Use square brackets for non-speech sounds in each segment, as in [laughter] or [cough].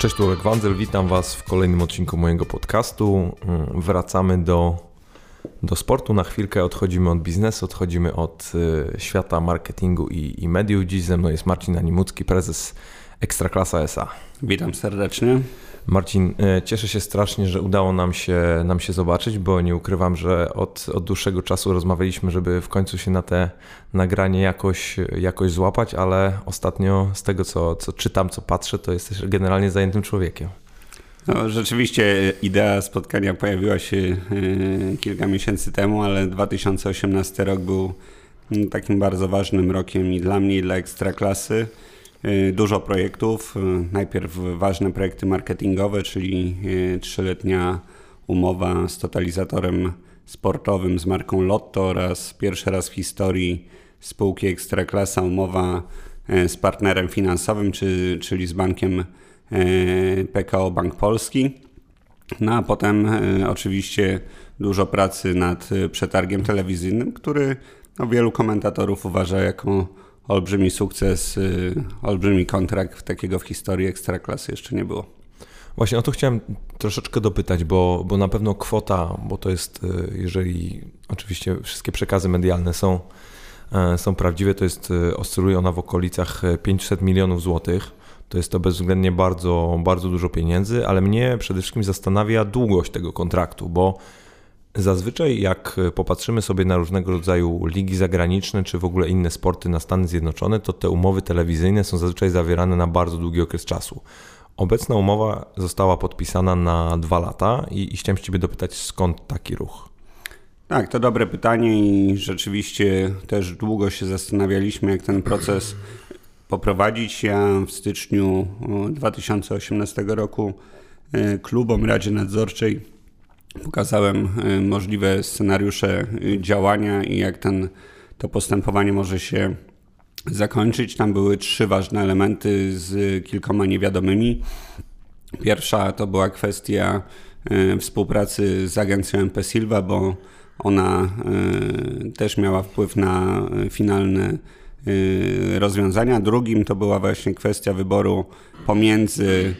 Cześć, tu Olek Wandzel, witam Was w kolejnym odcinku mojego podcastu. Mm, wracamy do, do sportu. Na chwilkę odchodzimy od biznesu, odchodzimy od y, świata marketingu i, i mediów. Dziś ze mną jest Marcin Animucki, prezes Ekstraklasa SA. Witam serdecznie. Marcin, e, cieszę się strasznie, że udało nam się, nam się zobaczyć, bo nie ukrywam, że od, od dłuższego czasu rozmawialiśmy, żeby w końcu się na te nagranie jakoś, jakoś złapać, ale ostatnio z tego, co, co czytam, co patrzę, to jesteś generalnie zajętym człowiekiem. No, rzeczywiście idea spotkania pojawiła się e, kilka miesięcy temu, ale 2018 rok był takim bardzo ważnym rokiem i dla mnie, i dla Ekstraklasy. Y, dużo projektów. Y, najpierw ważne projekty marketingowe, czyli y, trzyletnia umowa z totalizatorem sportowym z marką Lotto oraz pierwszy raz w historii spółki Ekstraklasa umowa z partnerem finansowym, czy, czyli z bankiem PKO Bank Polski. No a potem oczywiście dużo pracy nad przetargiem telewizyjnym, który no, wielu komentatorów uważa jako olbrzymi sukces, y, olbrzymi kontrakt, takiego w historii Ekstraklasy jeszcze nie było. Właśnie o to chciałem troszeczkę dopytać, bo, bo na pewno kwota, bo to jest, y, jeżeli oczywiście wszystkie przekazy medialne są, e, są prawdziwe, to jest, y, oscyluje ona w okolicach 500 milionów złotych. To jest to bezwzględnie bardzo, bardzo dużo pieniędzy, ale mnie przede wszystkim zastanawia długość tego kontraktu, bo Zazwyczaj, jak popatrzymy sobie na różnego rodzaju ligi zagraniczne, czy w ogóle inne sporty na Stany Zjednoczone, to te umowy telewizyjne są zazwyczaj zawierane na bardzo długi okres czasu. Obecna umowa została podpisana na dwa lata i, i chciałem Ciebie dopytać, skąd taki ruch? Tak, to dobre pytanie i rzeczywiście też długo się zastanawialiśmy, jak ten proces poprowadzić. Ja w styczniu 2018 roku e, klubom Radzie Nadzorczej Pokazałem y, możliwe scenariusze działania i jak ten, to postępowanie może się zakończyć. Tam były trzy ważne elementy z kilkoma niewiadomymi. Pierwsza to była kwestia y, współpracy z agencją MP Silva, bo ona też miała wpływ na finalne rozwiązania. Drugim to była właśnie kwestia wyboru pomiędzy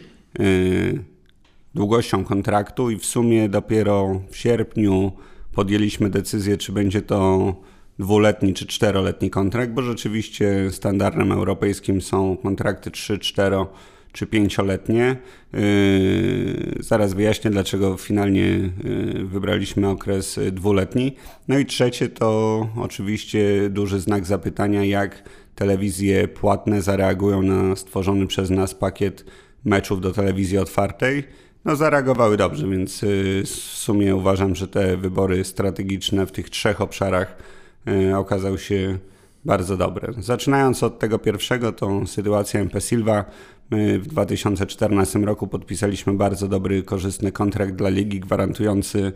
długością kontraktu i w sumie dopiero w sierpniu podjęliśmy decyzję, czy będzie to dwuletni czy czteroletni kontrakt, bo rzeczywiście standardem europejskim są kontrakty 3, 4 czy pięcioletnie. Yy, zaraz wyjaśnię, dlaczego finalnie yy, wybraliśmy okres dwuletni. No i trzecie to oczywiście duży znak zapytania, jak telewizje płatne zareagują na stworzony przez nas pakiet meczów do telewizji otwartej no, zareagowały dobrze, więc y, w sumie uważam, że te wybory strategiczne w tych trzech obszarach y, okazały się bardzo dobre. Zaczynając od tego pierwszego, to sytuacja MP Silva. My w 2014 roku podpisaliśmy bardzo dobry, korzystny kontrakt dla ligi gwarantujący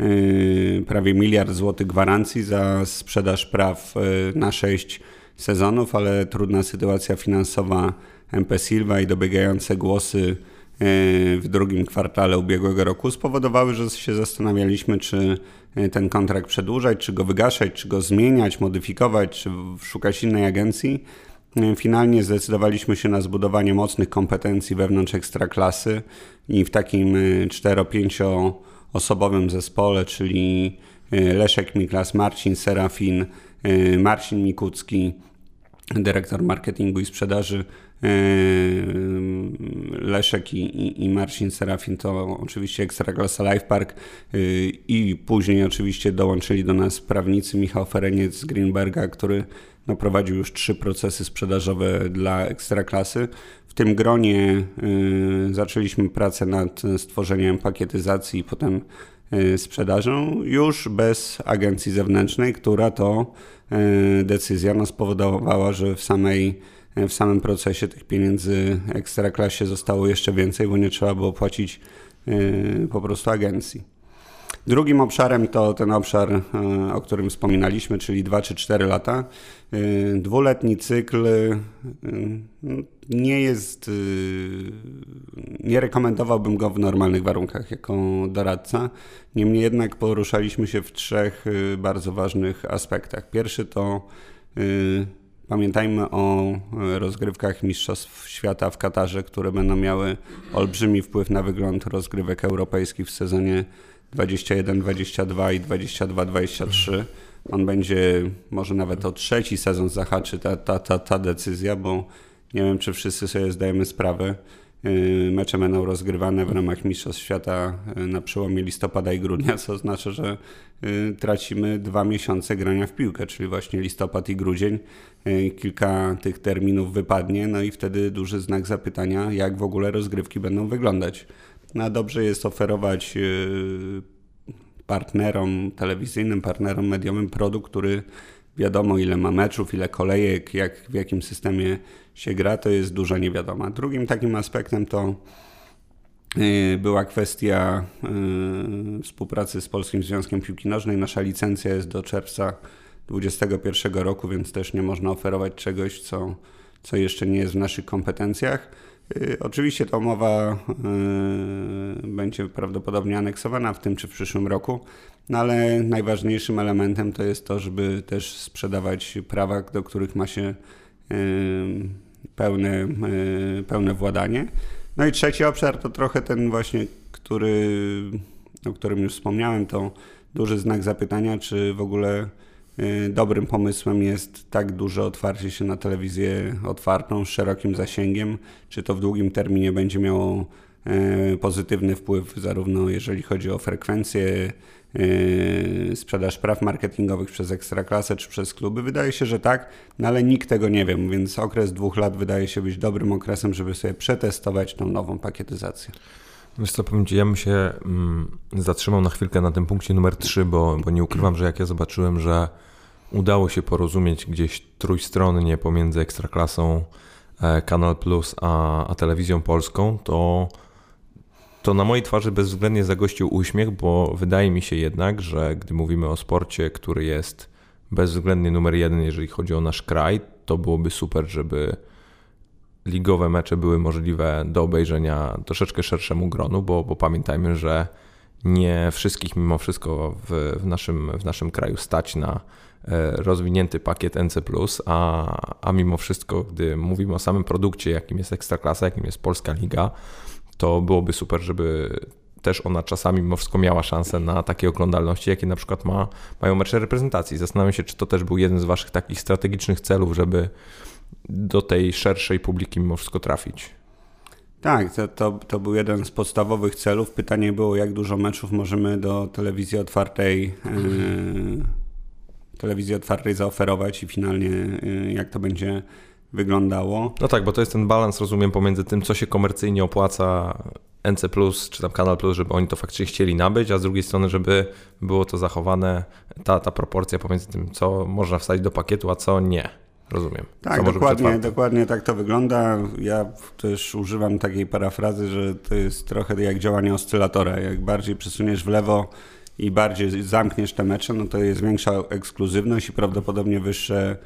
y, prawie miliard złotych gwarancji za sprzedaż praw na sześć sezonów, ale trudna sytuacja finansowa MP Silva i dobiegające głosy w drugim kwartale ubiegłego roku spowodowały, że się zastanawialiśmy, czy e, ten kontrakt przedłużać, czy go wygaszać, czy go zmieniać, modyfikować, czy szukać innej agencji. E, finalnie zdecydowaliśmy się na zbudowanie mocnych kompetencji wewnątrz ekstraklasy i w takim 4-5 e, osobowym zespole, czyli Leszek Miklas, Marcin Serafin, Marcin Mikucki, dyrektor marketingu i sprzedaży, Leszek i, i Marcin Serafin to oczywiście Ekstraklasa Life Park yy, i później oczywiście dołączyli do nas prawnicy Michał Fereniec z Greenberga, który no, prowadził już trzy procesy sprzedażowe dla Ekstraklasy. W tym gronie y, zaczęliśmy pracę nad stworzeniem pakietyzacji i potem sprzedażą już bez agencji zewnętrznej, która to decyzja nas spowodowała, że w samej w samym procesie tych pieniędzy ekstraklasie zostało jeszcze więcej, bo nie trzeba było płacić y, po prostu agencji. Drugim obszarem to ten obszar, y, o którym wspominaliśmy, czyli 2 czy 4 lata. Dwuletni cykl nie jest, nie rekomendowałbym go w normalnych warunkach jako doradca. Niemniej jednak poruszaliśmy się w trzech bardzo ważnych aspektach. Pierwszy to Pamiętajmy o rozgrywkach Mistrzostw Świata w Katarze, które będą miały olbrzymi wpływ na wygląd rozgrywek europejskich w sezonie 21-22 i 22-23. On będzie, może nawet o trzeci sezon zahaczy ta, ta, ta, ta decyzja, bo nie wiem, czy wszyscy sobie zdajemy sprawę. Y, mecze będą rozgrywane w ramach Mistrzostw Świata y, na przełomie listopada i grudnia, co oznacza, że y, tracimy dwa miesiące grania w piłkę, czyli właśnie listopad i grudzień. Kilka tych terminów wypadnie, no i wtedy duży znak zapytania, jak w ogóle rozgrywki będą wyglądać. No, dobrze jest oferować partnerom telewizyjnym, partnerom mediowym produkt, który wiadomo ile ma meczów, ile kolejek, jak, w jakim systemie się gra, to jest duża niewiadoma. Drugim takim aspektem to y, była kwestia y, współpracy z Polskim Związkiem Piłki Nożnej. Nasza licencja jest do czerwca 2021 roku, więc też nie można oferować czegoś, co, co jeszcze nie jest w naszych kompetencjach. Y, oczywiście ta umowa będzie prawdopodobnie aneksowana w tym czy w przyszłym roku, no ale najważniejszym elementem to jest to, żeby też sprzedawać prawa, do których ma się pełne, pełne władanie. No i trzeci obszar to trochę ten właśnie, który, o którym już wspomniałem, to duży znak zapytania, czy w ogóle dobrym pomysłem jest tak duże otwarcie się na telewizję otwartą, z szerokim zasięgiem, czy to w długim terminie będzie miało pozytywny wpływ zarówno jeżeli chodzi o frekwencję sprzedaż praw marketingowych przez Ekstraklasę czy przez kluby? Wydaje się, że tak, no ale nikt tego nie wie, więc okres dwóch lat wydaje się być dobrym okresem, żeby sobie przetestować tą nową pakietyzację. Wiesz co, powiem Ci, ja bym się mm, zatrzymał na chwilkę na tym punkcie numer 3, bo, bo nie ukrywam, że jak ja zobaczyłem, że udało się porozumieć gdzieś trójstronnie pomiędzy Ekstraklasą, e, Kanal Plus a, a telewizją polską, to to na mojej twarzy bezwzględnie zagościł uśmiech, bo wydaje mi się jednak, że gdy mówimy o sporcie, który jest bezwzględnie numer jeden, jeżeli chodzi o nasz kraj, to byłoby super, żeby ligowe mecze były możliwe do obejrzenia troszeczkę szerszemu gronu, bo, bo pamiętajmy, że nie wszystkich mimo wszystko w, w, naszym, w naszym kraju stać na e, rozwinięty pakiet NC, a, a mimo wszystko, gdy mówimy o samym produkcie, jakim jest Ekstraklasa, jakim jest Polska Liga, to byłoby super, żeby też ona czasami mimo wszystko miała szansę na takie oglądalności, jakie na przykład ma, mają mecze reprezentacji. Zastanawiam się, czy to też był jeden z Waszych takich strategicznych celów, żeby do tej szerszej publiki mimo wszystko trafić. Tak, to, to, to był jeden z podstawowych celów. Pytanie było, jak dużo meczów możemy do telewizji otwartej, yy, telewizji otwartej zaoferować i finalnie yy, jak to będzie wyglądało. No tak, bo to jest ten balans, rozumiem, pomiędzy tym, co się komercyjnie opłaca NC, czy tam Kanal Plus, żeby oni to faktycznie chcieli nabyć, a z drugiej strony, żeby było to zachowane, ta, ta proporcja pomiędzy tym, co można wsadzić do pakietu, a co nie. Rozumiem. Tak, dokładnie, dokładnie tak to wygląda. Ja też używam takiej parafrazy, że to jest trochę jak działanie oscylatora. Jak bardziej przesuniesz w lewo i bardziej zamkniesz te mecze, no to jest większa ekskluzywność i prawdopodobnie wyższe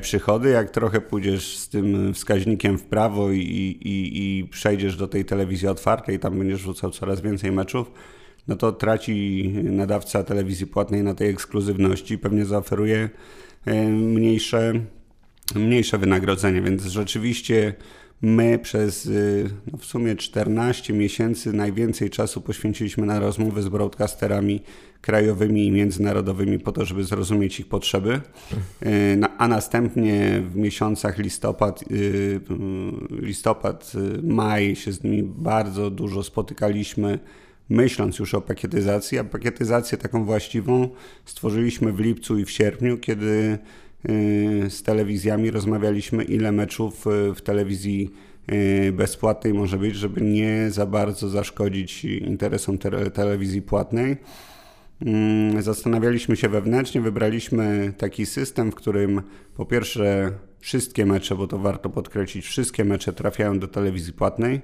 przychody. Jak trochę pójdziesz z tym wskaźnikiem w prawo i, i, i przejdziesz do tej telewizji otwartej, tam będziesz rzucał coraz więcej meczów, no to traci nadawca telewizji płatnej na tej ekskluzywności, pewnie zaoferuje e, mniejsze, mniejsze wynagrodzenie, więc rzeczywiście My przez y, no w sumie 14 miesięcy najwięcej czasu poświęciliśmy na rozmowy z broadcasterami krajowymi i międzynarodowymi po to, żeby zrozumieć ich potrzeby, y, a następnie w miesiącach listopad, y, listopad, maj się z nimi bardzo dużo spotykaliśmy, myśląc już o pakietyzacji, a pakietyzację taką właściwą stworzyliśmy w lipcu i w sierpniu, kiedy z telewizjami, rozmawialiśmy ile meczów w telewizji bezpłatnej może być, żeby nie za bardzo zaszkodzić interesom te telewizji płatnej. Mm, zastanawialiśmy się wewnętrznie, wybraliśmy taki system, w którym po pierwsze wszystkie mecze, bo to warto podkreślić, wszystkie mecze trafiają do telewizji płatnej,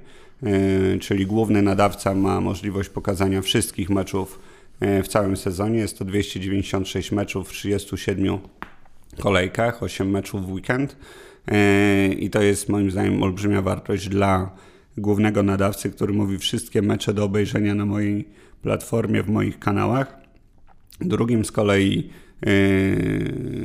czyli główny nadawca ma możliwość pokazania wszystkich meczów w całym sezonie. Jest to 296 meczów w 37 kolejkach, 8 meczów w weekend e, i to jest moim zdaniem olbrzymia wartość dla głównego nadawcy, który mówi wszystkie mecze do obejrzenia na mojej platformie, w moich kanałach. Drugim z kolei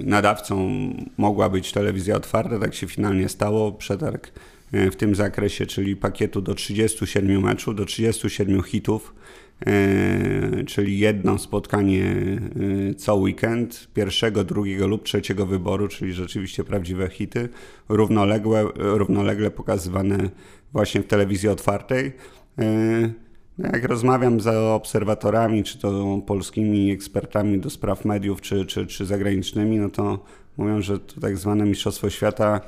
nadawcą mogła być telewizja otwarta. Tak się finalnie stało. Przetarg w tym zakresie, czyli pakietu do 37 meczów, do 37 hitów E, czyli jedno spotkanie co weekend, pierwszego, drugiego lub trzeciego wyboru, czyli rzeczywiście prawdziwe hity, równoległe, równolegle pokazywane właśnie w telewizji otwartej. E, no jak rozmawiam z obserwatorami, czy to polskimi ekspertami do spraw mediów, czy, czy, czy zagranicznymi, no to mówią, że to tak zwane Mistrzostwo Świata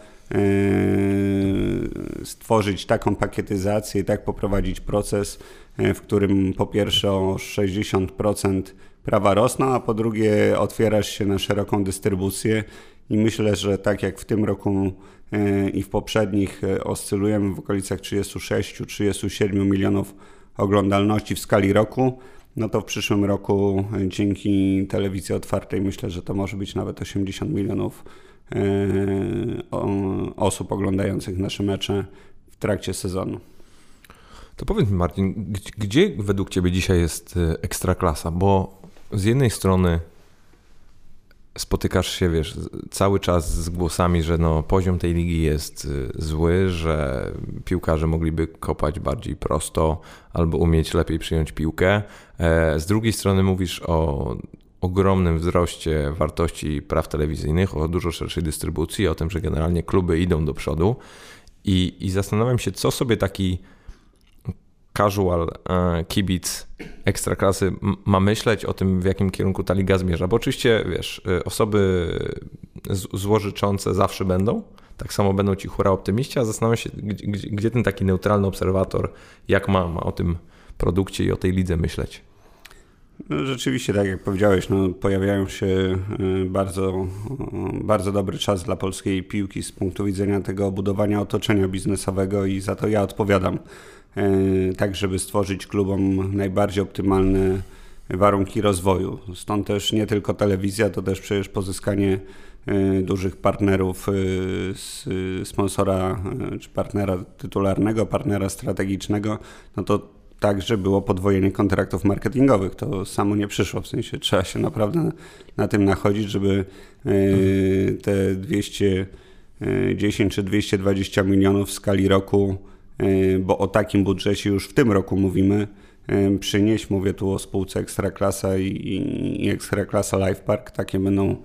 stworzyć taką pakietyzację i tak poprowadzić proces, E, w którym po pierwsze o 60% prawa rosną, a po drugie otwierasz się na szeroką dystrybucję. I myślę, że tak jak w tym roku e, i w poprzednich e, oscylujemy w okolicach 36-37 milionów oglądalności w skali roku, no to w przyszłym roku dzięki telewizji otwartej myślę, że to może być nawet 80 milionów osób oglądających nasze mecze w trakcie sezonu. To powiedz mi Marcin, gdzie według Ciebie dzisiaj jest y, ekstraklasa? Bo z jednej strony spotykasz się, wiesz, cały czas z głosami, że no, poziom tej ligi jest y, zły, że piłkarze mogliby kopać bardziej prosto albo umieć lepiej przyjąć piłkę. E, z drugiej strony mówisz o ogromnym wzroście wartości praw telewizyjnych, o dużo szerszej dystrybucji, o tym, że generalnie kluby idą do przodu. I, i zastanawiam się, co sobie taki casual e, kibic ekstraklasy ma myśleć o tym, w jakim kierunku ta liga zmierza? Bo oczywiście, wiesz, e, osoby złożyczące zawsze będą, tak samo będą ci hura optymiści, a zastanawiam się, gdzie, gdzie ten taki neutralny obserwator, jak ma, ma o tym produkcie i o tej lidze myśleć? No, rzeczywiście, tak jak powiedziałeś, no, pojawiają się e, bardzo, bardzo dobry czas dla polskiej piłki z punktu widzenia tego budowania otoczenia biznesowego i za to ja odpowiadam. E, tak żeby stworzyć klubom najbardziej optymalne warunki rozwoju. Stąd też nie tylko telewizja, to też przecież pozyskanie e, dużych partnerów, e, sponsora czy partnera tytularnego, partnera strategicznego, no to także było podwojenie kontraktów marketingowych. To samo nie przyszło, w sensie trzeba się naprawdę na tym nachodzić, żeby te 210 czy 220 milionów w skali roku bo o takim budżecie już w tym roku mówimy, e, przynieść. Mówię tu o spółce Ekstraklasa i, Ekstraklasa Life Park. Takie będą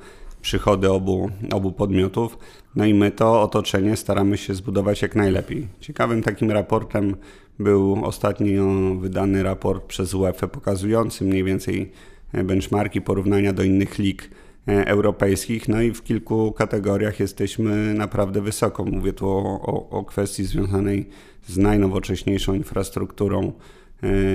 przychody obu, obu podmiotów. No i my to otoczenie staramy się zbudować jak najlepiej. Ciekawym takim raportem był ostatnio wydany raport przez UEFA pokazujący mniej więcej benchmarki porównania do innych lig europejskich, no i w kilku kategoriach jesteśmy naprawdę wysoko. Mówię tu o, o, o kwestii związanej z najnowocześniejszą infrastrukturą e,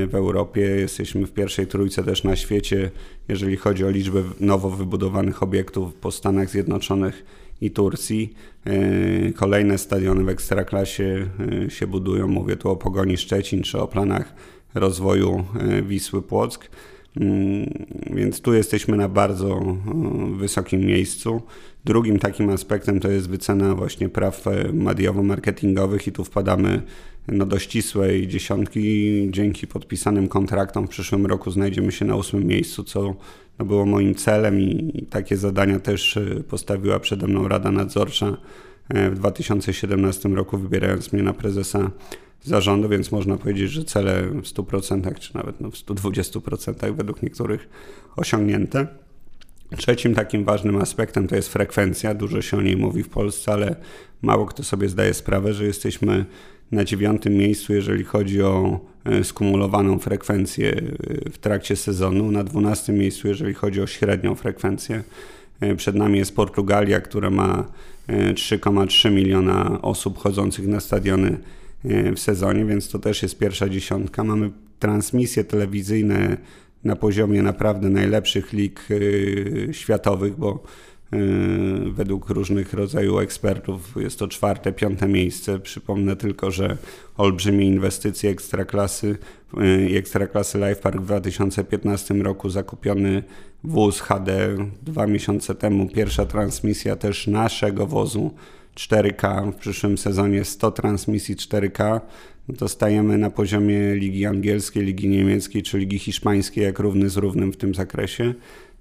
w Europie. Jesteśmy w pierwszej trójce też na świecie, jeżeli chodzi o liczbę nowo wybudowanych obiektów po Stanach Zjednoczonych i Turcji. E, kolejne stadiony w Ekstraklasie e, się budują. Mówię tu o Pogoni Szczecin czy o planach rozwoju Wisły Płock. Mm, więc tu jesteśmy na bardzo wysokim miejscu. Drugim takim aspektem to jest wycena właśnie praw e, mediowo-marketingowych i tu wpadamy no, do ścisłej dziesiątki. Dzięki podpisanym kontraktom w przyszłym roku znajdziemy się na ósmym miejscu, co no, było moim celem i, takie zadania też e, postawiła przede mną Rada Nadzorcza e, w 2017 roku, wybierając mnie na prezesa zarządu, więc można powiedzieć, że cele w 100% czy nawet no, w 120% według niektórych osiągnięte. Trzecim takim ważnym aspektem to jest frekwencja. Dużo się o niej mówi w Polsce, ale mało kto sobie zdaje sprawę, że jesteśmy na dziewiątym miejscu, jeżeli chodzi o e, skumulowaną frekwencję e, w trakcie sezonu, na dwunastym miejscu, jeżeli chodzi o średnią frekwencję. E, przed nami jest Portugalia, która ma 3,3 miliona osób chodzących na stadiony w sezonie, więc to też jest pierwsza dziesiątka. Mamy transmisje telewizyjne na poziomie naprawdę najlepszych lig y, światowych, bo y, według różnych rodzajów ekspertów jest to czwarte, piąte miejsce. Przypomnę tylko, że olbrzymie inwestycje ekstraklasy y, i ekstraklasy Life Park w 2015 roku zakupiony wóz HD dwa miesiące temu, pierwsza transmisja też naszego wozu 4K, w przyszłym sezonie 100 transmisji 4K no to stajemy na poziomie ligi angielskiej, ligi niemieckiej czy ligi hiszpańskiej, jak równy z równym w tym zakresie.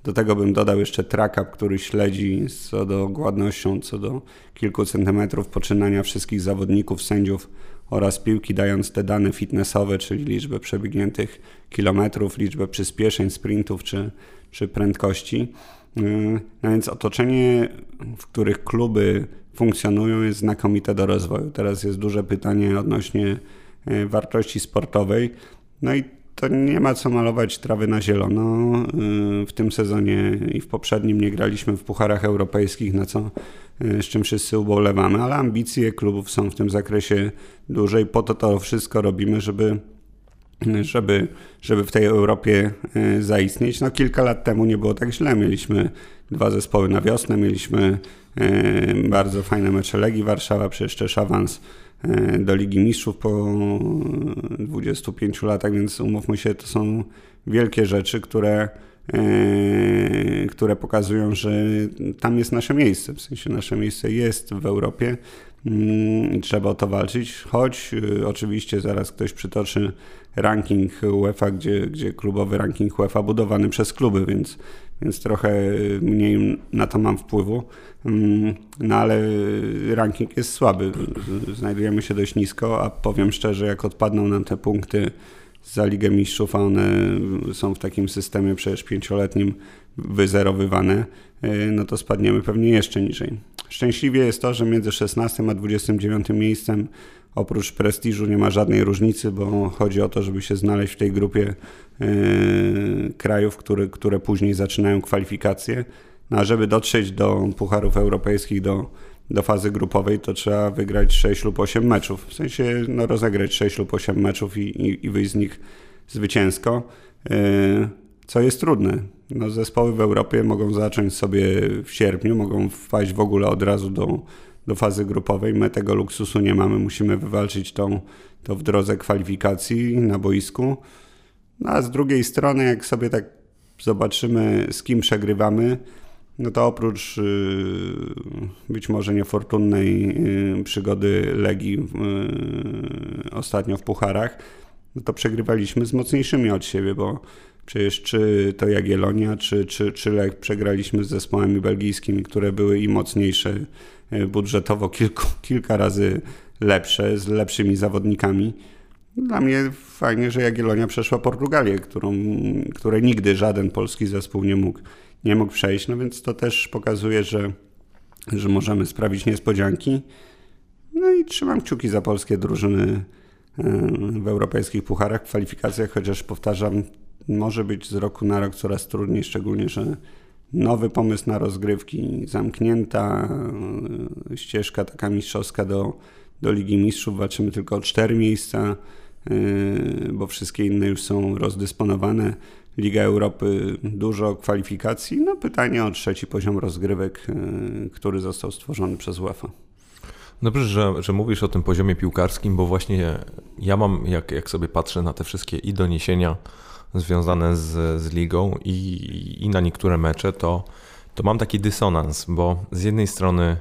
Do tego bym dodał jeszcze track który śledzi co do dokładnością, co do kilku centymetrów poczynania wszystkich zawodników, sędziów oraz piłki, dając te dane fitnessowe, czyli liczbę przebiegniętych kilometrów, liczbę przyspieszeń, sprintów czy, czy prędkości. No więc otoczenie, w których kluby funkcjonują, jest znakomite do rozwoju. Teraz jest duże pytanie odnośnie e, wartości sportowej. No i to nie ma co malować trawy na zielono. Y, w tym sezonie i w poprzednim nie graliśmy w pucharach europejskich, na co y, z czym wszyscy ubolewamy, ale ambicje klubów są w tym zakresie duże i po to to wszystko robimy, żeby żeby, żeby w tej Europie zaistnieć. No kilka lat temu nie było tak źle. Mieliśmy dwa zespoły na wiosnę, mieliśmy bardzo fajne mecze Legii Warszawa, przecież też awans E, do Ligi Mistrzów po 25 latach, więc umówmy się, to są wielkie rzeczy, które, e, które pokazują, że tam jest nasze miejsce. W sensie nasze miejsce jest w Europie mm, i trzeba o to walczyć, choć oczywiście zaraz ktoś przytoczy ranking UEFA, gdzie, gdzie klubowy ranking UEFA budowany przez kluby, więc, więc trochę mniej na to mam wpływu. Mm, no ale ranking jest słaby. Znajdujemy się dość nisko, a powiem szczerze, jak odpadną nam te punkty za Ligę Mistrzów, a one są w takim systemie przecież pięcioletnim wyzerowywane, y, no to spadniemy pewnie jeszcze niżej. Szczęśliwie jest to, że między 16 a 29 miejscem oprócz prestiżu nie ma żadnej różnicy, bo chodzi o to, żeby się znaleźć w tej grupie y, krajów, które, które później zaczynają kwalifikacje. No a żeby dotrzeć do pucharów europejskich, do, do fazy grupowej, to trzeba wygrać 6 lub 8 meczów. W sensie no, rozegrać 6 lub 8 meczów i, i, i wyjść z nich zwycięsko, yy, co jest trudne. No, zespoły w Europie mogą zacząć sobie w sierpniu, mogą wpaść w ogóle od razu do, do fazy grupowej. My tego luksusu nie mamy, musimy wywalczyć tą, to w drodze kwalifikacji na boisku. No, a z drugiej strony, jak sobie tak zobaczymy, z kim przegrywamy, no to oprócz y, być może niefortunnej y, przygody Legii y, ostatnio w Pucharach, no to przegrywaliśmy z mocniejszymi od siebie, bo przecież czy to Jagiellonia, czy, czy, czy Lech przegraliśmy z zespołami belgijskimi, które były i mocniejsze budżetowo, kilku, kilka razy lepsze, z lepszymi zawodnikami. Dla mnie fajnie, że Jagiellonia przeszła Portugalię, którą, której nigdy żaden polski zespół nie mógł nie mógł przejść, no więc to też pokazuje, że, że możemy sprawić niespodzianki. No i trzymam kciuki za polskie drużyny e, w europejskich pucharach, kwalifikacjach, chociaż powtarzam, może być z roku na rok coraz trudniej, szczególnie, że nowy pomysł na rozgrywki, zamknięta e, ścieżka taka mistrzowska do, do Ligi Mistrzów, walczymy tylko o cztery miejsca, e, bo wszystkie inne już są rozdysponowane. Liga Europy dużo kwalifikacji. No pytanie o trzeci poziom rozgrywek, y, który został stworzony przez UEFA. Dobrze, że, że mówisz o tym poziomie piłkarskim, bo właśnie ja mam, jak, jak sobie patrzę na te wszystkie i doniesienia związane z, z ligą i, i na niektóre mecze, to, to mam taki dysonans, bo z jednej strony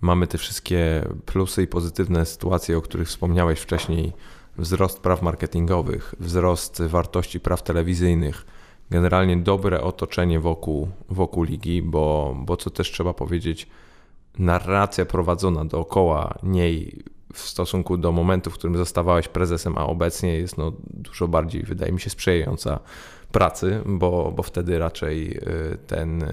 mamy te wszystkie plusy i pozytywne sytuacje, o których wspomniałeś wcześniej, wzrost praw marketingowych, wzrost wartości praw telewizyjnych, generalnie dobre otoczenie wokół, wokół ligi, bo, bo co też trzeba powiedzieć, narracja prowadzona dookoła niej w stosunku do momentu, w którym zostawałeś prezesem, a obecnie jest no, dużo bardziej, wydaje mi się, sprzyjająca pracy, bo, bo wtedy raczej y, ten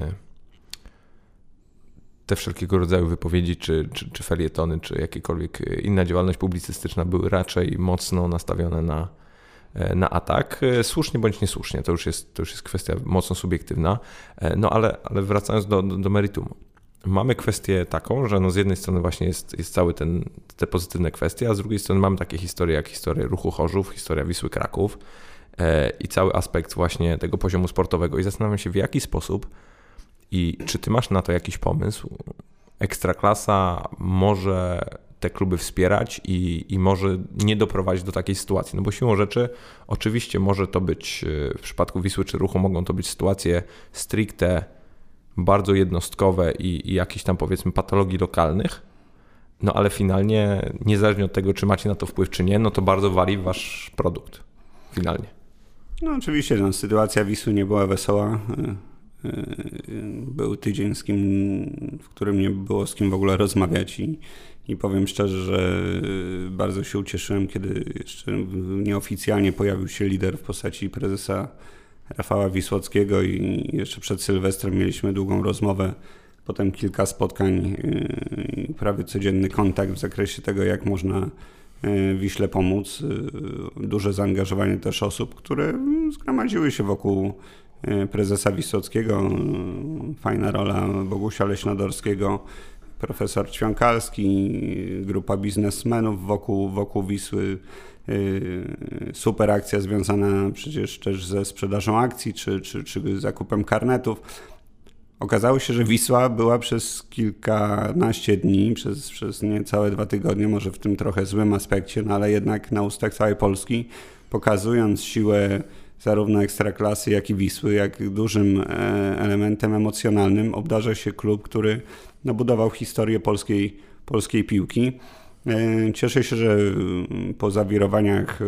te wszelkiego rodzaju wypowiedzi, czy, czy, czy felietony, czy jakiekolwiek inna działalność publicystyczna były raczej mocno nastawione na, na atak. Słusznie bądź niesłusznie, to już jest, to już jest kwestia mocno subiektywna. No ale, ale wracając do, do, do meritum. Mamy kwestię taką, że no z jednej strony właśnie jest, jest cały ten, te pozytywne kwestie, a z drugiej strony mamy takie historie jak historia ruchu Chorzów, historia Wisły Kraków i cały aspekt właśnie tego poziomu sportowego. I zastanawiam się, w jaki sposób i czy ty masz na to jakiś pomysł? Ekstraklasa może te kluby wspierać i, i może nie doprowadzić do takiej sytuacji. No bo siłą rzeczy, oczywiście może to być w przypadku Wisły czy Ruchu, mogą to być sytuacje stricte bardzo jednostkowe i, i jakieś tam powiedzmy patologii lokalnych, no ale finalnie, niezależnie od tego, czy macie na to wpływ, czy nie, no to bardzo wali wasz produkt finalnie. No oczywiście, no, sytuacja Wisły nie była wesoła. był tydzień, z kim, w którym nie było z kim w ogóle rozmawiać i, i powiem szczerze, że bardzo się ucieszyłem, kiedy jeszcze nieoficjalnie pojawił się lider w postaci prezesa Rafała Wisłockiego i jeszcze przed Sylwestrem mieliśmy długą rozmowę, potem kilka spotkań i prawie codzienny kontakt w zakresie tego, jak można Wiśle pomóc. Duże zaangażowanie też osób, które zgromadziły się wokół prezesa Wisłockiego. Fajna rola Bogusia Leśnodorskiego, profesor Ćwiąkalski, grupa biznesmenów wokół, wokół Wisły. Super akcja związana przecież też ze sprzedażą akcji czy, czy, czy zakupem karnetów. Okazało się, że Wisła była przez kilkanaście dni, przez, przez niecałe dwa tygodnie, może w tym trochę złym aspekcie, no ale jednak na ustach całej Polski, pokazując siłę zarówno ekstraklasy, jak i Wisły, jak dużym e, elementem emocjonalnym obdarza się klub, który nabudował historię polskiej, polskiej piłki. E, cieszę się, że mm, po zawirowaniach e,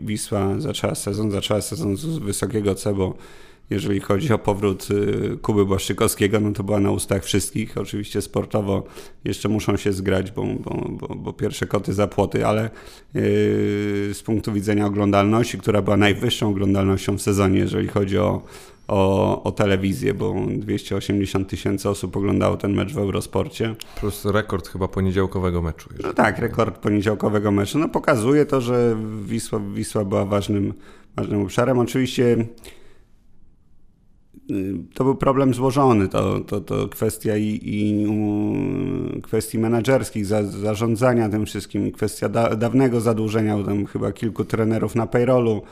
Wisła zaczęła sezon, zaczęła sezon z wysokiego C, bo jeżeli chodzi o powrót y, Kuby Błaszczykowskiego, no to była na ustach wszystkich. Oczywiście sportowo jeszcze muszą się zgrać, bo, bo, bo, bo pierwsze koty za płoty, ale z punktu widzenia oglądalności, która była najwyższą oglądalnością w sezonie, jeżeli chodzi o, o, o telewizję, bo 280 tysięcy osób oglądało ten mecz w Eurosporcie. Plus rekord chyba poniedziałkowego meczu. No tak, rekord poniedziałkowego meczu. No pokazuje to, że Wisła, Wisła była ważnym, ważnym obszarem. Oczywiście to był problem złożony, to, to, to kwestia i, i kwestii menedżerskich, za, zarządzania tym wszystkim, kwestia da, dawnego zadłużenia, tam chyba kilku trenerów na payrollu,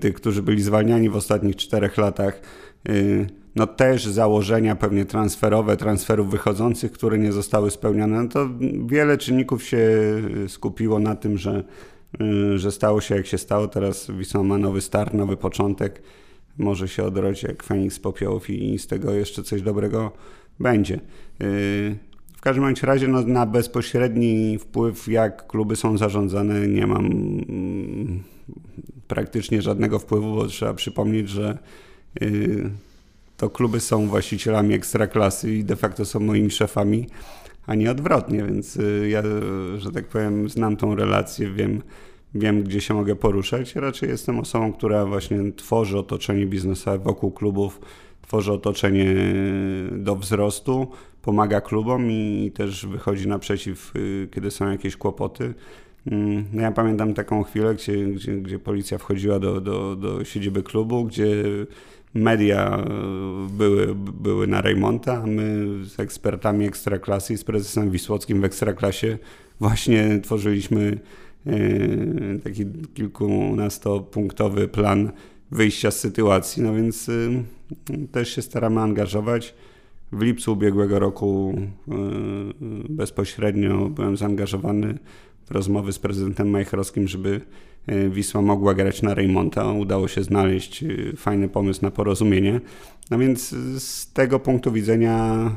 tych, którzy byli zwalniani w ostatnich czterech latach, yy, no też założenia pewnie transferowe, transferów wychodzących, które nie zostały spełnione, no to wiele czynników się skupiło na tym, że, że stało się jak się stało, teraz Wisła ma nowy start, nowy początek, może się odrodzić jak Feniks popiołów i z tego jeszcze coś dobrego będzie. Y, w każdym razie no, na bezpośredni wpływ, jak kluby są zarządzane, nie mam mm, praktycznie żadnego wpływu, bo trzeba przypomnieć, że y, to kluby są właścicielami ekstraklasy i de facto są moimi szefami, a nie odwrotnie, więc y, ja, że tak powiem, znam tą relację, wiem wiem, gdzie się mogę poruszać. Raczej jestem osobą, która właśnie tworzy otoczenie biznesowe wokół klubów, tworzy otoczenie do wzrostu, pomaga klubom i też wychodzi naprzeciw, y, kiedy są jakieś kłopoty. Mm, no ja pamiętam taką chwilę, gdzie, gdzie, gdzie policja wchodziła do, do, do siedziby klubu, gdzie media były, były na Rejmonta, a my z ekspertami ekstraklasy i z prezesem Wisłockim w ekstraklasie właśnie tworzyliśmy Yy, taki kilkunastopunktowy plan wyjścia z sytuacji, no więc yy, też się staramy angażować. W lipcu ubiegłego roku yy, bezpośrednio byłem zaangażowany rozmowy z prezydentem Majchrowskim, żeby Wisła mogła grać na Reymonta. Udało się znaleźć fajny pomysł na porozumienie. No więc z tego punktu widzenia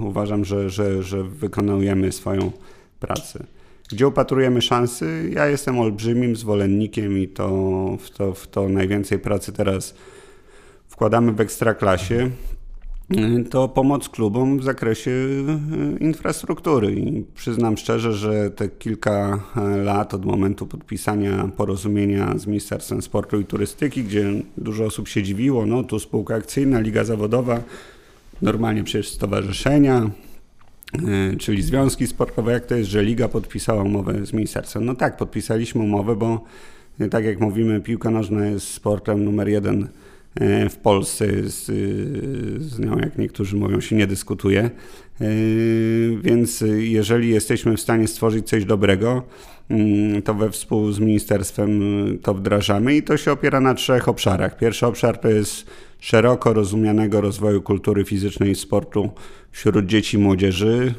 uważam, że, że, że wykonujemy swoją pracę. Gdzie upatrujemy szansy? Ja jestem olbrzymim zwolennikiem i to w, to w to najwięcej pracy teraz wkładamy w ekstraklasie. To pomoc klubom w zakresie e, infrastruktury. I przyznam szczerze, że te kilka e, lat od momentu podpisania porozumienia z Ministerstwem Sportu i Turystyki, gdzie dużo osób się dziwiło, no tu spółka akcyjna, liga zawodowa, normalnie przecież stowarzyszenia, E, czyli związki sportowe, jak to jest, że liga podpisała umowę z ministerstwem? No tak, podpisaliśmy umowę, bo tak jak mówimy, piłka nożna jest sportem numer jeden w Polsce. Z, z nią, jak niektórzy mówią, się nie dyskutuje. Więc jeżeli jesteśmy w stanie stworzyć coś dobrego, mm, to we współ z ministerstwem to wdrażamy i to się opiera na trzech obszarach. Pierwszy obszar to jest szeroko rozumianego rozwoju kultury fizycznej i sportu wśród dzieci i młodzieży.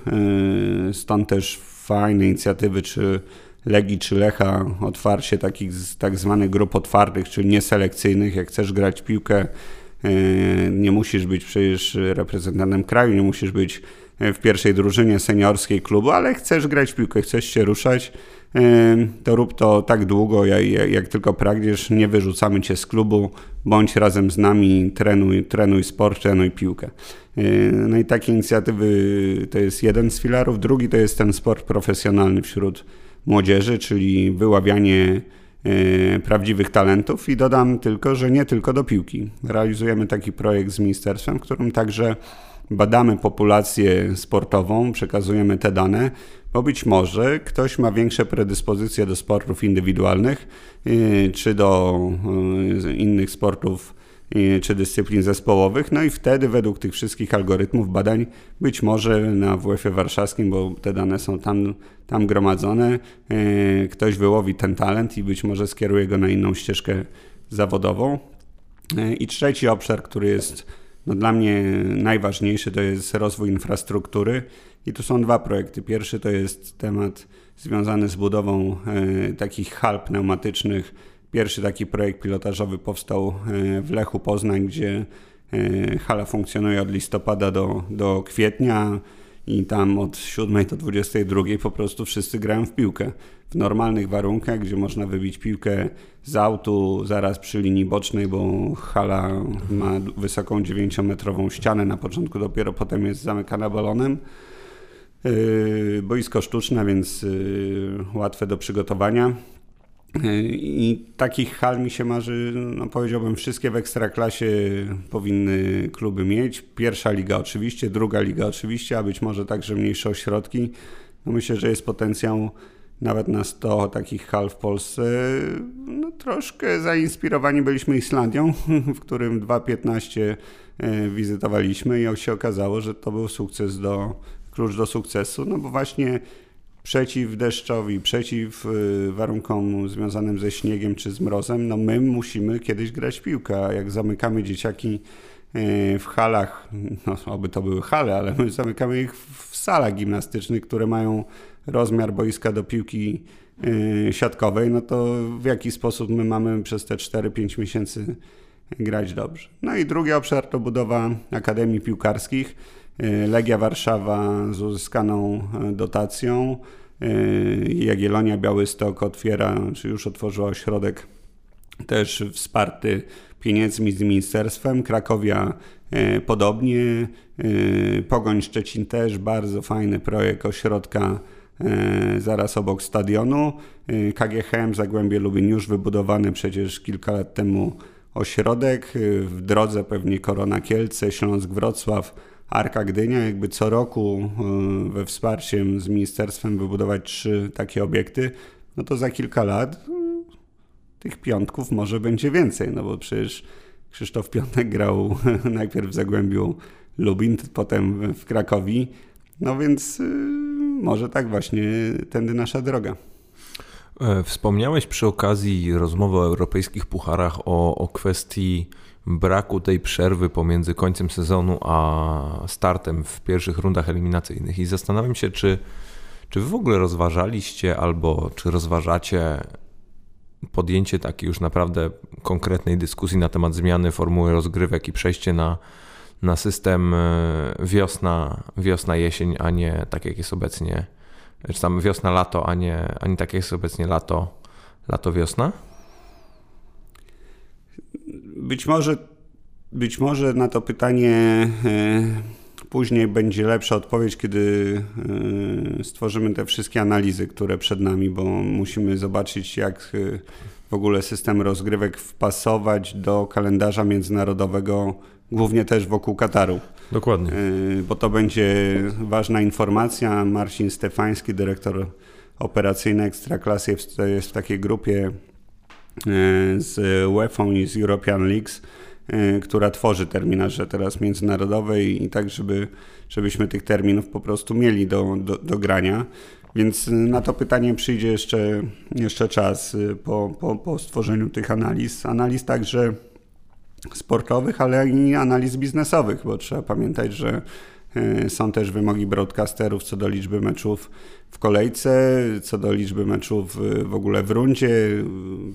E, stąd też fajne inicjatywy, czy Legii czy Lecha, otwarcie takich tak zwanych grup otwartych, czyli nieselekcyjnych. Jak chcesz grać piłkę, e, nie musisz być przecież reprezentantem kraju, nie musisz być w pierwszej drużynie seniorskiej klubu, ale chcesz grać piłkę, chcesz się ruszać, to rób to tak długo, jak tylko pragniesz, nie wyrzucamy cię z klubu, bądź razem z nami, trenuj, trenuj sport, trenuj piłkę. No i takie inicjatywy to jest jeden z filarów. Drugi to jest ten sport profesjonalny wśród młodzieży, czyli wyławianie prawdziwych talentów i dodam tylko, że nie tylko do piłki. Realizujemy taki projekt z ministerstwem, w którym także badamy populację sportową, przekazujemy te dane, bo być może ktoś ma większe predyspozycje do sportów indywidualnych y, czy do y, innych sportów czy dyscyplin zespołowych. No i wtedy według tych wszystkich algorytmów badań, być może na WF-ie warszawskim, bo te dane są tam, tam gromadzone, ktoś wyłowi ten talent i być może skieruje go na inną ścieżkę zawodową. I trzeci obszar, który jest no dla mnie najważniejszy to jest rozwój infrastruktury i tu są dwa projekty. Pierwszy to jest temat związany z budową e, takich hal pneumatycznych. Pierwszy taki projekt pilotażowy powstał e, w Lechu Poznań, gdzie e, hala funkcjonuje od listopada do, do kwietnia i tam od 7 do 22 po prostu wszyscy grają w piłkę. W normalnych warunkach, gdzie można wybić piłkę z autu zaraz przy linii bocznej, bo hala ma wysoką 9-metrową ścianę na początku, dopiero potem jest zamykana balonem. Yy, boisko sztuczne, więc łatwe do przygotowania. I takich hal mi się marzy, no powiedziałbym, wszystkie w ekstraklasie powinny kluby mieć. Pierwsza liga oczywiście, druga liga oczywiście, a być może także mniejsze ośrodki. No myślę, że jest potencjał nawet na 100 takich hal w Polsce. No, troszkę zainspirowani byliśmy Islandią, [laughs] w którym 2.15 wizytowaliśmy i się okazało, że to był sukces do klucz do sukcesu, no bo właśnie przeciw deszczowi, przeciw y, warunkom związanym ze śniegiem czy z mrozem, no my musimy kiedyś grać piłkę, jak zamykamy dzieciaki y, w halach, no oby to były hale, ale my zamykamy ich w salach gimnastycznych, które mają rozmiar boiska do piłki y, siatkowej, no to w jaki sposób my mamy przez te 4-5 miesięcy grać dobrze. No i drugi obszar to budowa akademii piłkarskich. Y, Legia Warszawa z uzyskaną y, dotacją. Y, Jagiellonia Białystok otwiera, czy już otworzyła ośrodek też wsparty pieniędzmi z ministerstwem. Krakowia podobnie. Pogoń Szczecin też bardzo fajny projekt ośrodka zaraz obok stadionu. KGHM Zagłębie Lubin już wybudowany przecież kilka lat temu ośrodek. W drodze pewnie Korona Kielce, Śląsk Wrocław Arka Gdynia jakby co roku e, we wsparciem z ministerstwem wybudować trzy takie obiekty, no to za kilka lat e, tych piątków może będzie więcej, no bo przecież Krzysztof Piątek grał [laughs] najpierw w Zagłębiu Lubin, potem w Krakowi, no więc e, może tak właśnie tędy nasza droga. Wspomniałeś przy okazji rozmowy o europejskich pucharach o, o kwestii braku tej przerwy pomiędzy końcem sezonu a startem w pierwszych rundach eliminacyjnych. I zastanawiam się, czy, czy w ogóle rozważaliście albo czy rozważacie podjęcie takiej już naprawdę konkretnej dyskusji na temat zmiany formuły rozgrywek i przejście na, na system e, wiosna, wiosna, jesień, a nie tak jak jest obecnie, czy tam wiosna, lato, a nie, a nie tak jak jest obecnie lato, lato, wiosna? Być może, być może na to pytanie e, później będzie lepsza odpowiedź, kiedy e, stworzymy te wszystkie analizy, które przed nami, bo musimy zobaczyć, jak e, w ogóle system rozgrywek wpasować do kalendarza międzynarodowego, głównie też wokół Kataru. Dokładnie. Bo to będzie ważna informacja. Marcin Stefański, dyrektor operacyjny Ekstraklasy jest w takiej grupie z UEFA i z European Leagues, e, która tworzy terminarze teraz międzynarodowe i, tak, żeby, żebyśmy tych terminów po prostu mieli do, do, do grania. Więc na to pytanie przyjdzie jeszcze, jeszcze czas e, po, po, po stworzeniu tych analiz. Analiz także sportowych, ale i analiz biznesowych, bo trzeba pamiętać, że E, są też wymogi broadcasterów co do liczby meczów w kolejce, co do liczby meczów w ogóle w rundzie.